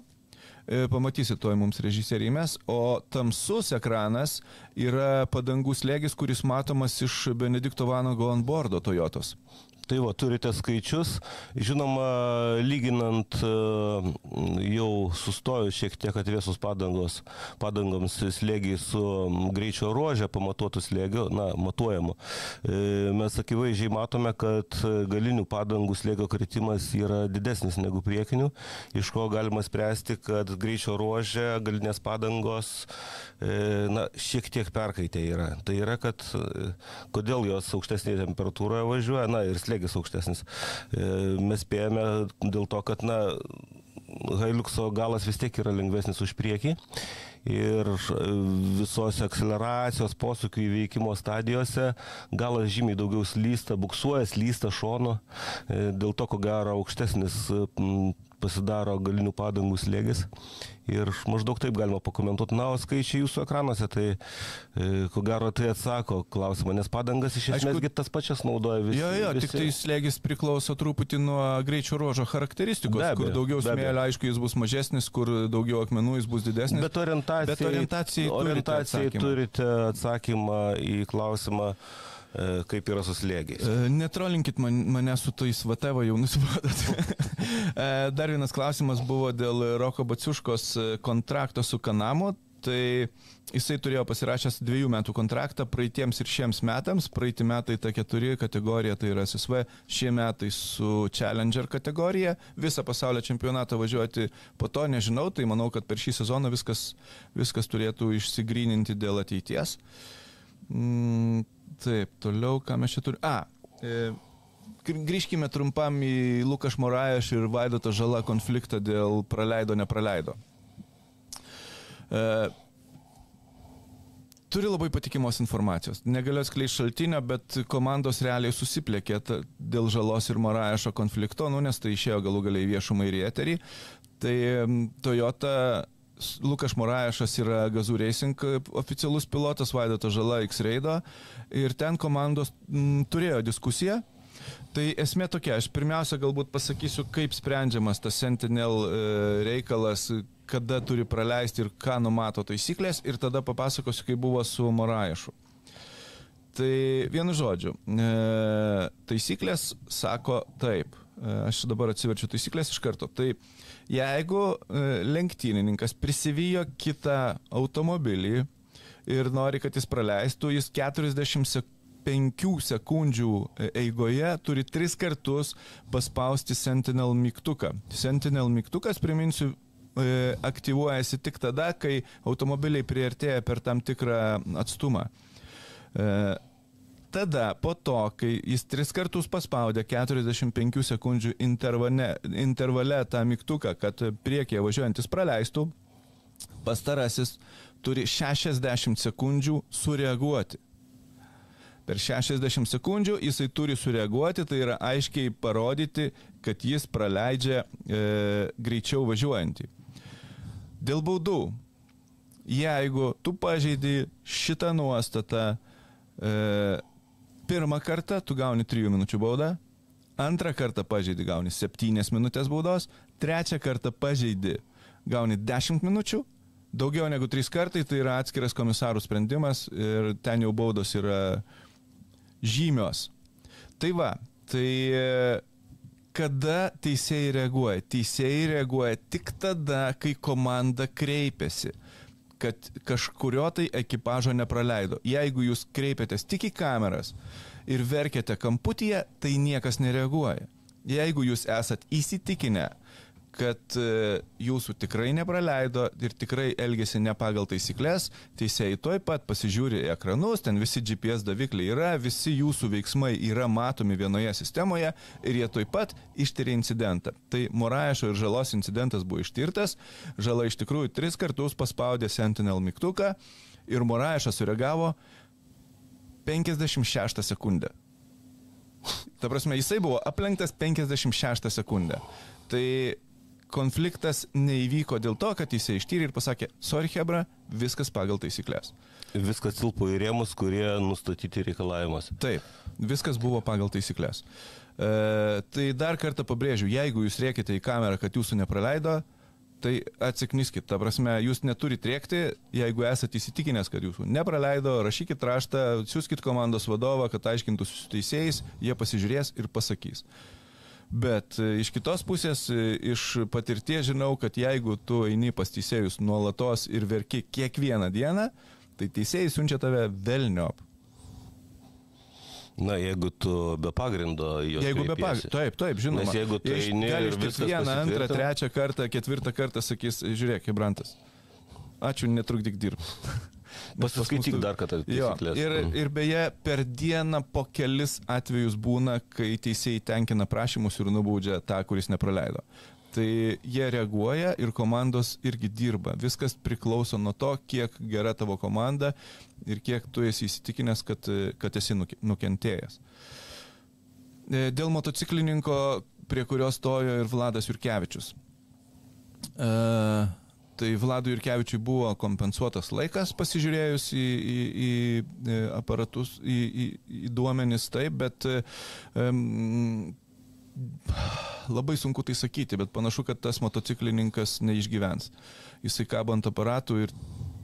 E, Pamatysit to mums režisieriai mes, o tamsus ekranas yra padangų slėgis, kuris matomas iš Benedikto Vanago ant bordo Toyotos. Tai va, turite skaičius. Žinoma, lyginant e, jau sustojus šiek tiek atvėsus padangos, padangoms slėgiai su greičio ruožė pamatuotų slėgiu, na, matuojamu, e, mes akivaizdžiai matome, kad galinių padangų slėgio kritimas yra didesnis negu priekinių, iš ko galima spręsti, kad greičio ruožė galinės padangos, e, na, šiek tiek perkaitė yra. Tai yra, kad kodėl jos aukštesnėje temperatūroje važiuoja, na, ir slėgis slėgis aukštesnis. E, Mes spėjame dėl to, kad, na, Hailuxo galas vis tiek yra lengvesnis už priekį ir visos akceleracijos posūkių įveikimo stadijose galas žymiai daugiau slysta, buksuoja, slysta šonu, E, dėl to, ko gero, aukštesnis pasidaro galinių padangų slėgis. Ir maždaug taip galima pakomentuoti. Na, o skaičiai jūsų ekranuose, tai e, ko gero tai atsako klausimą, nes padangas iš esmės Aišku, tas pačias naudoja visi. Jo, jo, visi. tik tai slėgis priklauso truputį nuo greičio ruožo charakteristikos, Be abejo, kur daugiau smėlio, aišku, jis bus mažesnis, kur daugiau akmenų jis bus didesnis. Bet orientacijai, Bet orientacijai, turite orientacijai atsakymą. turite atsakymą į klausimą, kaip yra su slėgiais. E, Netrolinkit man, mane su tais vateva jau nusipratot. E, Dar vienas klausimas buvo dėl Roko Baciuškos e, kontrakto su Kanamu. Tai jisai turėjo pasirašęs dviejų metų kontraktą praeitiems ir šiems metams. Praeitį metai ta keturi kategorija, tai yra SSV, šie metai su Challenger kategorija. Visą pasaulio čempionatą važiuoti po to nežinau, tai manau, kad per šį sezoną viskas, viskas turėtų išsigryninti dėl ateities. Mm, taip, toliau, ką mes čia turime. A, e, gr- grįžkime trumpam į Lukas Morajas ir Vaidoto žala konfliktą dėl praleido, nepraleido. E, turi labai patikimos informacijos. Negaliu atskleisti šaltinio, bet komandos realiai susiplėkė dėl žalos ir Morajašo konflikto, nu, nes tai išėjo galų galiai viešumai ir į eterį. Tai Toyota Lukas Morajašas yra Gazų Racing oficialus pilotas, Vaidoto žala X-Raido ir ten komandos m, turėjo diskusiją. Tai esmė tokia, aš pirmiausia galbūt pasakysiu, kaip sprendžiamas tas Sentinel e, reikalas, kada turi praleisti ir ką numato taisyklės ir tada papasakosiu, kaip buvo su Morajašu. Tai vienu žodžiu, e, taisyklės sako taip. E, Aš dabar atsiverčiu taisyklės iš karto. Tai jeigu e, lenktynininkas prisivijo kitą automobilį ir nori, kad jis praleistų, jis 40 sekundžių 5 sekundžių e, eigoje turi 3 kartus paspausti Sentinel mygtuką. Sentinel mygtukas, priminsiu, e, aktyvuojasi tik tada, kai automobiliai priartėja per tam tikrą atstumą. Tada, po to, kai jis tris kartus paspaudė 45 sekundžių intervale, tą mygtuką, kad priekyje važiuojantis praleistų, pastarasis turi 60 sekundžių sureaguoti. Per 60 sekundžių jisai turi sureaguoti, tai yra aiškiai parodyti, kad jis praleidžia e, greičiau važiuojantį. Dėl baudų. Jeigu tu pažeidi šitą nuostatą e, Pirmą kartą tu gauni 3 minučių baudą, antrą kartą pažeidi gauni 7 minutės baudos, trečią kartą pažeidi gauni 10 minučių, daugiau negu 3 kartai tai yra atskiras komisarų sprendimas ir ten jau baudos yra žymios. Tai va, tai kada teisėjai reaguoja? Teisėjai reaguoja tik tada, kai komanda kreipiasi kad kažkurio tai ekipažo nepraleido. Jeigu jūs kreipiatės tik į kameras ir verkiate kamputyje, tai niekas nereaguoja. Jeigu jūs esat įsitikinę, kad e, jūsų tikrai nepraleido ir tikrai elgėsi ne pagal taisyklės, teisėjai toj pat pasižiūri ekranus, ten visi GPS davikliai yra, visi jūsų veiksmai yra matomi vienoje sistemoje ir jie toj pat ištyrė incidentą. Tai Moraišo ir žalos incidentas buvo ištirtas, žala iš tikrųjų tris kartus paspaudė Sentinel mygtuką ir Moraišas sureagavo 56 sekundę. Ta prasme, jisai buvo aplenktas 56 sekundę. Tai konfliktas neįvyko dėl to, kad jisai ištyrė ir pasakė, sorry Hebra, viskas pagal taisyklės. Viskas tilpo į rėmus, kurie nustatyti reikalavimas. Taip, viskas buvo pagal taisyklės. E, tai dar kartą pabrėžiu, jeigu jūs reikite į kamerą, kad jūsų nepraleido, tai atsikniskit. Ta prasme, jūs neturite rėkti, jeigu esate įsitikinęs, kad jūsų nepraleido, rašykit raštą, siūskit komandos vadovą, kad aiškintų su teisėjais, jie pasižiūrės ir pasakys. Bet e, iš kitos pusės, e, iš patirties žinau, kad jeigu tu eini pas teisėjus nuolatos ir verki kiekvieną dieną, tai teisėjai siunčia tave velniop. Na, jeigu tu be pagrindo jo. Jeigu be pagrindo. Taip, taip, žinoma. Nes jeigu tu Iš- eini gali viskas vieną, antrą, trečią kartą, ketvirtą kartą sakys, žiūrėk, Hebrantas. Ačiū, netrukdyk dirbti. Pasiskaityk dar kartą ir, Mm. ir beje, per dieną po kelis atvejus būna, kai teisėjai tenkina prašymus ir nubaudžia tą, kuris nepraleido. Tai jie reaguoja ir komandos irgi dirba. Viskas priklauso nuo to, kiek gera tavo komanda ir kiek tu esi įsitikinęs, kad, kad esi nuke- nukentėjęs. E, Dėl motociklininko, prie kurio stojo ir Vladas Jurkevičius. E, tai Vladui Jurkevičiui buvo kompensuotas laikas pasižiūrėjus į, į, į aparatus, į, į, į duomenis, taip, bet um, labai sunku tai sakyti, bet panašu, kad tas motociklininkas neišgyvens. Jisai kabo ant aparatų ir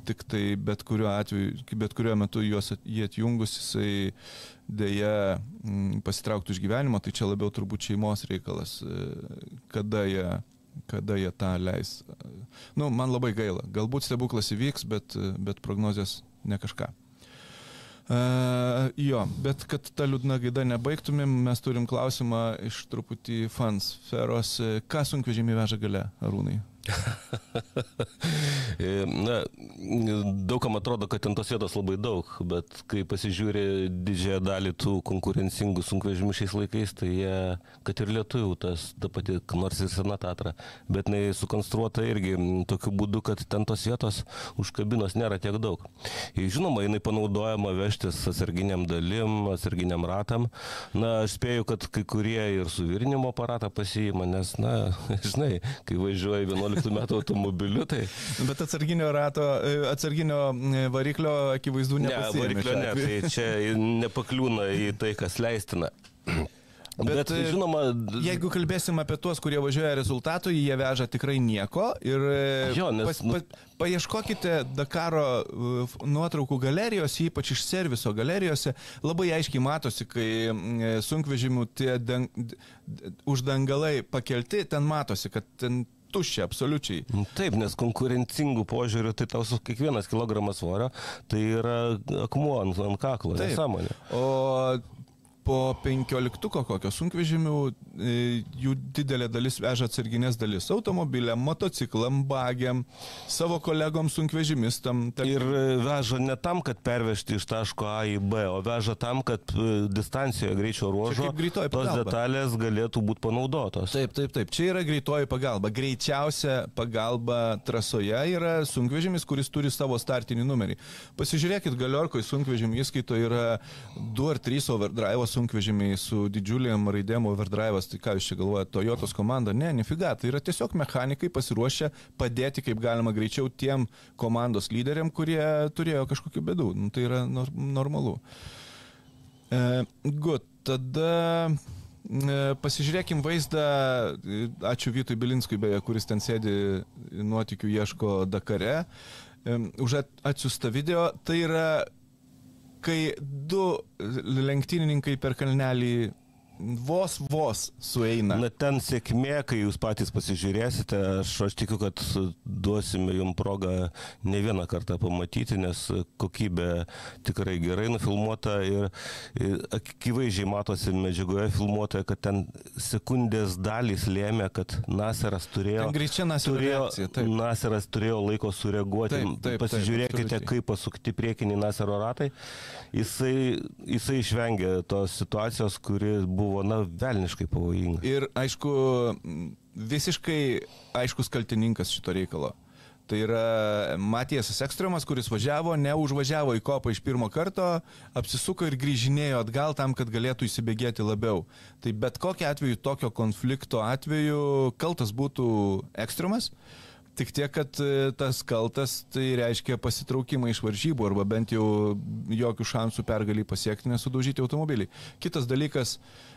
tik tai bet kuriuo atveju, bet kuriuo metu juos jį atjungus, jisai dėja mm, pasitrauktų iš gyvenimo, tai čia labiau turbūt šeimos reikalas, e, kada jie, kada jie tą leis. Nu, man labai gaila. Galbūt stebuklas įvyks, bet, bet prognozijas ne kažką. Uh, jo, bet kad tą liūdną gaidą nebaigtumėm, mes turim klausimą iš truputį fans sferos. Ką sunkvežimį veža gale, Arūnai? Na, daugam atrodo, kad ten tos vietos labai daug, bet kai pasižiūri didžiąją dalį tų konkurencingų sunkvežimių šiais laikais, tai jie, kad ir lietuvių, tas ta pati, nors ir sena tatra, bet jinai sukonstruota irgi tokiu būdu, kad ten tos vietos už kabinos nėra tiek daug. Ir žinoma, jinai panaudojama vežtis atsarginiam dalim, atsarginiam ratam. Na, aš spėju, kad kai kurie ir suvirinimo aparatą pasiima, nes, na, žinai, kai važiuoji 11 metų automobiliu, tai... Bet atsarginio rato, e, atsarginio e, variklio akivaizdu Ne, nepasiėmė variklio šiuo ne, tai čia nepakliūna į tai, kas leistina. Bet, Bet e, žinoma, jeigu kalbėsim apie tuos, kurie važiuoja rezultatų, jie veža tikrai nieko. Ir Jo, nes- pas, pa, paieškokite Dakaro nuotraukų galerijose, ypač iš serviso galerijose, labai aiškiai matosi, kai mm, sunkvežimių tie dang, uždangalai pakelti, ten matosi, kad ten tuščia absoliučiai. Taip, nes konkurencingų požiūrių, tai tau su kiekvienas kilogramas svorio, tai yra akmuo ant, ant kaklo, nesąmonė. O po penkioliktuko kokio sunkvežimių, e, jų didelė dalis veža atsarginės dalis automobiliam, motociklam, bagiam, savo kolegom sunkvežimistam. Ir e, veža ne tam, kad pervežti iš taško A į B, o veža tam, kad e, distancijoje greičio ruožo tos detalės galėtų būti panaudotos. Taip, taip, taip. Čia yra greitoji pagalba. Greičiausia pagalba trasoje yra sunkvežimis, kuris turi savo startinį numerį. Pasižiūrėkit, galiorkoj sunkvežimį įskaito yra 2 ar 3 overdrive sunkvežimiai su didžiuliam raidėm overdrive. Tai ką jūs čia galvojate, Toyotos komanda? Ne, nefiga. Tai yra tiesiog mechanikai pasiruošę padėti kaip galima greičiau tiem komandos lyderiam, kurie turėjo kažkokių bėdų. Nu, tai yra nor normalu. E, Gut, tada e, pasižiūrėkim vaizdą, ačiū Vytui Bilinskui, beje, kuris ten sėdi nuotikių ieško Dakare, e, už at- atsiųstą video. Tai yra, kai du lenktynininkai per kalnelį vos vos sueina. Na ten sėkmė, kai jūs patys pasižiūrėsite, aš, aš tikiu, kad duosime jums progą ne vieną kartą pamatyti, nes kokybė tikrai gerai nufilmuota ir, ir akivaizdžiai matosi medžiagoje filmuotoje, kad ten sekundės dalys lėmė, kad Naseras turėjo, greičia Naserio turėjo, reakcija, taip. Naseras turėjo laiko sureaguoti. Taip, taip, taip, Pasižiūrėkite, absoliučiai. kaip pasukti priekiniai Nasero ratai. Jisai, jisai išvengė tos situacijos, kuri buvo, na, velniškai pavojinga. Ir aišku, visiškai aiškus kaltininkas šito reikalo. Tai yra Matijas Ekstremas, kuris važiavo, neužvažiavo į kopą iš pirmo karto, apsisuko ir grįžinėjo atgal tam, kad galėtų įsibėgėti labiau. Tai bet kokiu atveju tokio konflikto atveju kaltas būtų Ekstremas. Tik tiek, kad e, tas kaltas tai reiškia pasitraukimą iš varžybų arba bent jau jokių šansų pergalį pasiekti, nesudaužyti automobilį. Kitas dalykas, e,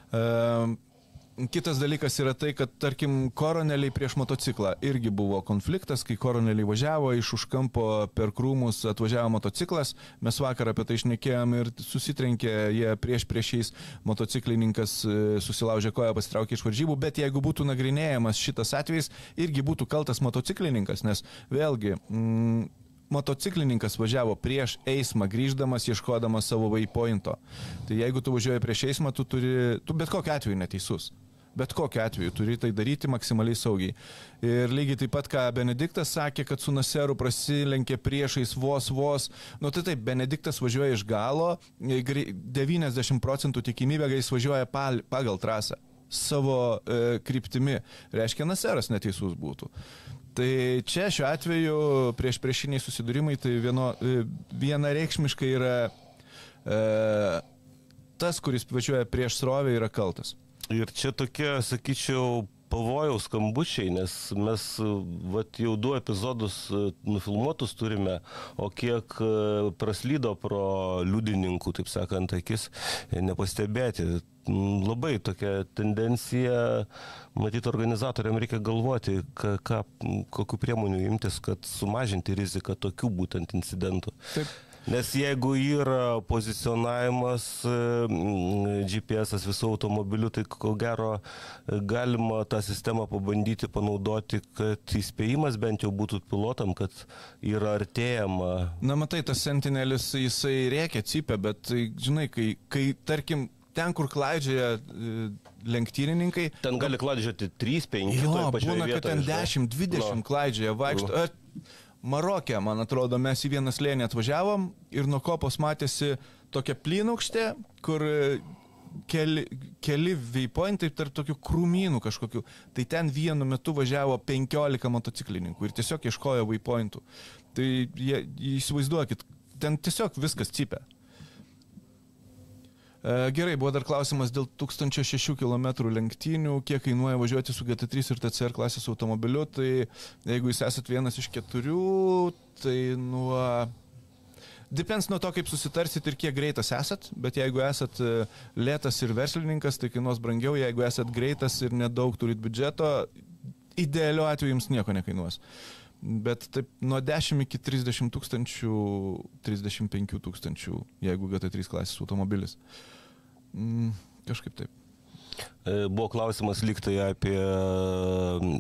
kitas dalykas yra tai, kad tarkim koroneliai prieš motociklą irgi buvo konfliktas, kai koroneliai važiavo iš už kampo per krūmus atvažiavo motociklas, mes vakar apie tai išnekėjom ir susitrenkė jie prieš priešiais, motociklininkas e, susilaužė koją, pasitraukė iš varžybų, bet jeigu būtų nagrinėjamas šitas atvejis, irgi būtų kaltas motociklininkas, nes vėlgi mm, motociklininkas važiavo prieš eismą, grįždamas, ieškodamas savo waypointo. Tai jeigu tu važiuoji prieš eismą, tu turi, tu bet kokiu atveju neteisus. Bet kokiu atveju turi tai daryti maksimaliai saugiai. Ir lygiai taip pat, ką Benediktas sakė, kad su Naseru prasilenkė priešais vos vos. Nu tai taip, Benediktas važiuoja iš galo, grei- 90 procentų tikimybė, kad jis važiuoja pagal trasą savo e, kryptimi. Reiškia, Naseras neteisus būtų. Tai čia šiuo atveju prieš priešiniai susidūrimai tai vieno, e, vienareikšmiškai yra e, tas, kuris važiuoja prieš srovę, yra kaltas. Ir čia tokie, sakyčiau, pavojaus skambučiai, nes mes vat, jau du epizodus e, nufilmuotus turime, o kiek e, praslydo pro liudininkų, taip sakant, akis, e, nepastebėti. Labai tokia tendencija, matyti, organizatoriam reikia galvoti, ką, ką, kokiu priemonių imtis, kad sumažinti riziką tokių būtent incidentų. Taip. Nes jeigu yra pozicionavimas GPS visų automobilių, tai ko gero e, galima tą sistemą pabandyti panaudoti, kad įspėjimas bent jau būtų pilotam, kad yra artėjama. Na, matai, tas sentinelis, jisai reikia cipę, bet, žinai, kai, kai tarkim, ten, kur klaidžioja e, lenktynininkai. Ten gali klaidžioti 3-5 Jo, toje pačioje būna, kad ten žinai. 10-20 Nu. klaidžioja, vaikšto. Nu. E, Marokė, man atrodo, mes į vieną slėnį atvažiavom ir nuo kopos matėsi tokia plynukštė, kur e, keli, keli veipointai tarp tokių krūmynų kažkokių. Tai ten vienu metu važiavo 15 motociklininkų ir tiesiog ieškojo veipointų. Tai jie, įsivaizduokit, ten tiesiog viskas cipia. E, Gerai, buvo dar klausimas dėl 1006 km lenktynių, kiek kainuoja važiuoti su GT3 ir TCR klasės automobiliu. Tai jeigu jūs esat vienas iš keturių, tai nuo... Depends nuo to, kaip susitarsit ir kiek greitas esat, bet jeigu esat e, lėtas ir verslininkas, tai kainuos brangiau, jeigu esat greitas ir nedaug turit biudžeto, idealiu atveju jums nieko nekainuos. Bet taip nuo 10 iki 30 tūkstančių, 35 tūkstančių, jeigu GT3 klasės automobilis. Mm, kažkaip taip. E, Buvo klausimas liktai apie mm,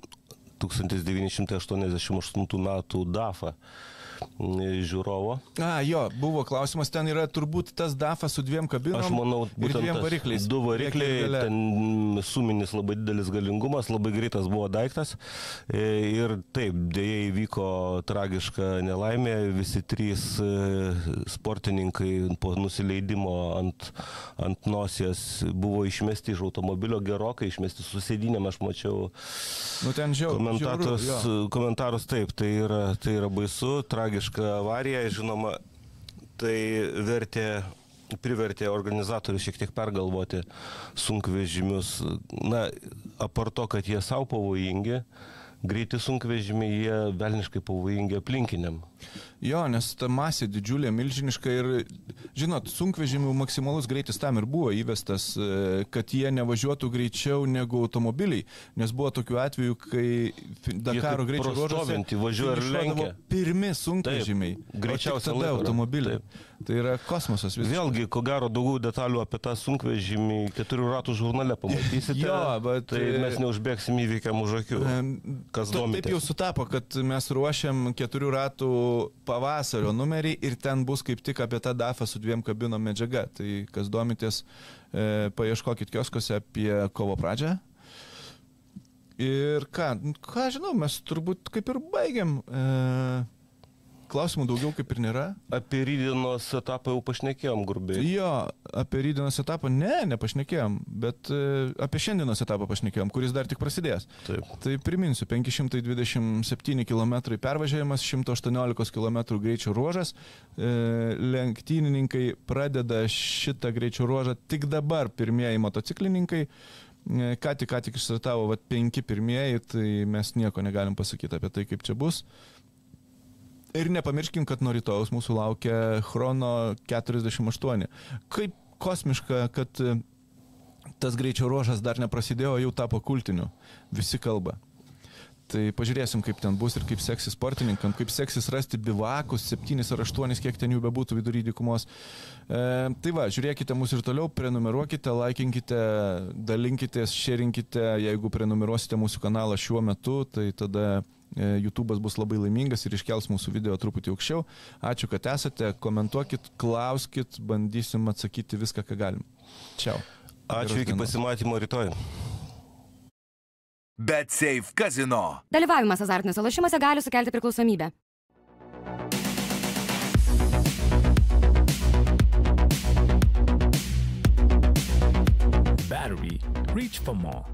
1988 metų DAFą mm, žiūrovo. A, jo, buvo klausimas, ten yra turbūt tas DAFA su dviem kabinom Aš manau, būtent dviem varikliais. Du varikliai, ten suminis labai didelis galingumas, labai greitas buvo daiktas. E, Ir taip, dėja įvyko tragiška nelaimė, visi trys e, sportininkai po nusileidimo ant, ant nosies buvo išmesti iš automobilio gerokai, išmesti su sėdinėm, aš mačiau Nu, ten žiau, komentatus, žiauru, komentarus taip, tai yra, tai yra baisu, tragiška avarija, žinoma, tai vertė privertė organizatorius šiek tiek pergalvoti sunkvežimius. Na, apart to, kad jie savo pavojingi, greiti sunkvežimiai, jie velniškai pavojingi aplinkiniam. Jo, nes ta masė didžiulė, milžiniška ir, žinot, sunkvežimių maksimalus greitis tam ir buvo įvestas, e, kad jie nevažiuotų greičiau negu automobiliai, nes buvo tokių atvejų, kai Dakaro greičio ruožuose važiuoja ir lenkia. Pirmi sunkvežimiai, Taip, greičiausiai tada automobiliai. Tai yra kosmosas viskas. Vėlgi, ko gero, daugiau detalių apie tą sunkvežimį keturių ratų žurnale pamatysite. Jo, bet, Tai e, mes neužbėgsim įvykiam už akių. Kas Ta- domitės. Taip jau sutapo, kad mes ruošiam keturių ratų pavasario numerį ir ten bus kaip tik apie tą DAFą su dviem kabinom medžiaga. Tai kas domitės, e, paieškokit kioskose apie kovo pradžią. Ir ką, nu, ką žinau, mes turbūt kaip ir baigiam. E, klausimų daugiau kaip ir nėra. Apie rydienos etapą jau pašnekėjom grubiai. Jo, apie rydienos etapą ne, nepašnekėjom, bet e, apie šiandienos etapą pašnekėjom, kuris dar tik prasidės. Taip. Tai priminsiu, 527 km pervažiavimas, 118 km greičio ruožas. E, lenktynininkai pradeda šitą greičio ruožą tik dabar, pirmieji motociklininkai. E, Ką tik, ką tik išstartavo, va, penki pirmieji, tai mes nieko negalim pasakyti apie tai, kaip čia bus. Ir nepamirškim, kad nuo rytojus mūsų laukia Chrono 48. Kaip kosmiška, kad e, tas greičio ruožas dar neprasidėjo, jau tapo kultiniu. Visi kalba. Tai pažiūrėsim, kaip ten bus ir kaip seksis sportininkam, kaip seksis rasti bivakus, septynis ar aštuonis, kiek ten jų bebūtų vidury dykumos. E, tai va, žiūrėkite mus ir toliau, prenumeruokite, laikinkite, dalinkitės, šerinkite, jeigu prenumeruosite mūsų kanalą šiuo metu, tai tada YouTube'as bus labai laimingas ir iškels mūsų video truputį aukščiau. Ačiū, kad esate, komentuokit, klauskit, bandysim atsakyti viską, ką galim. Čiau. Ačiū, iki pasimatymo rytoj. Bet Safe Casino. Dalyvavimas azartiniuose lošimuose gali sukelti priklausomybę. Battery. Reach for more.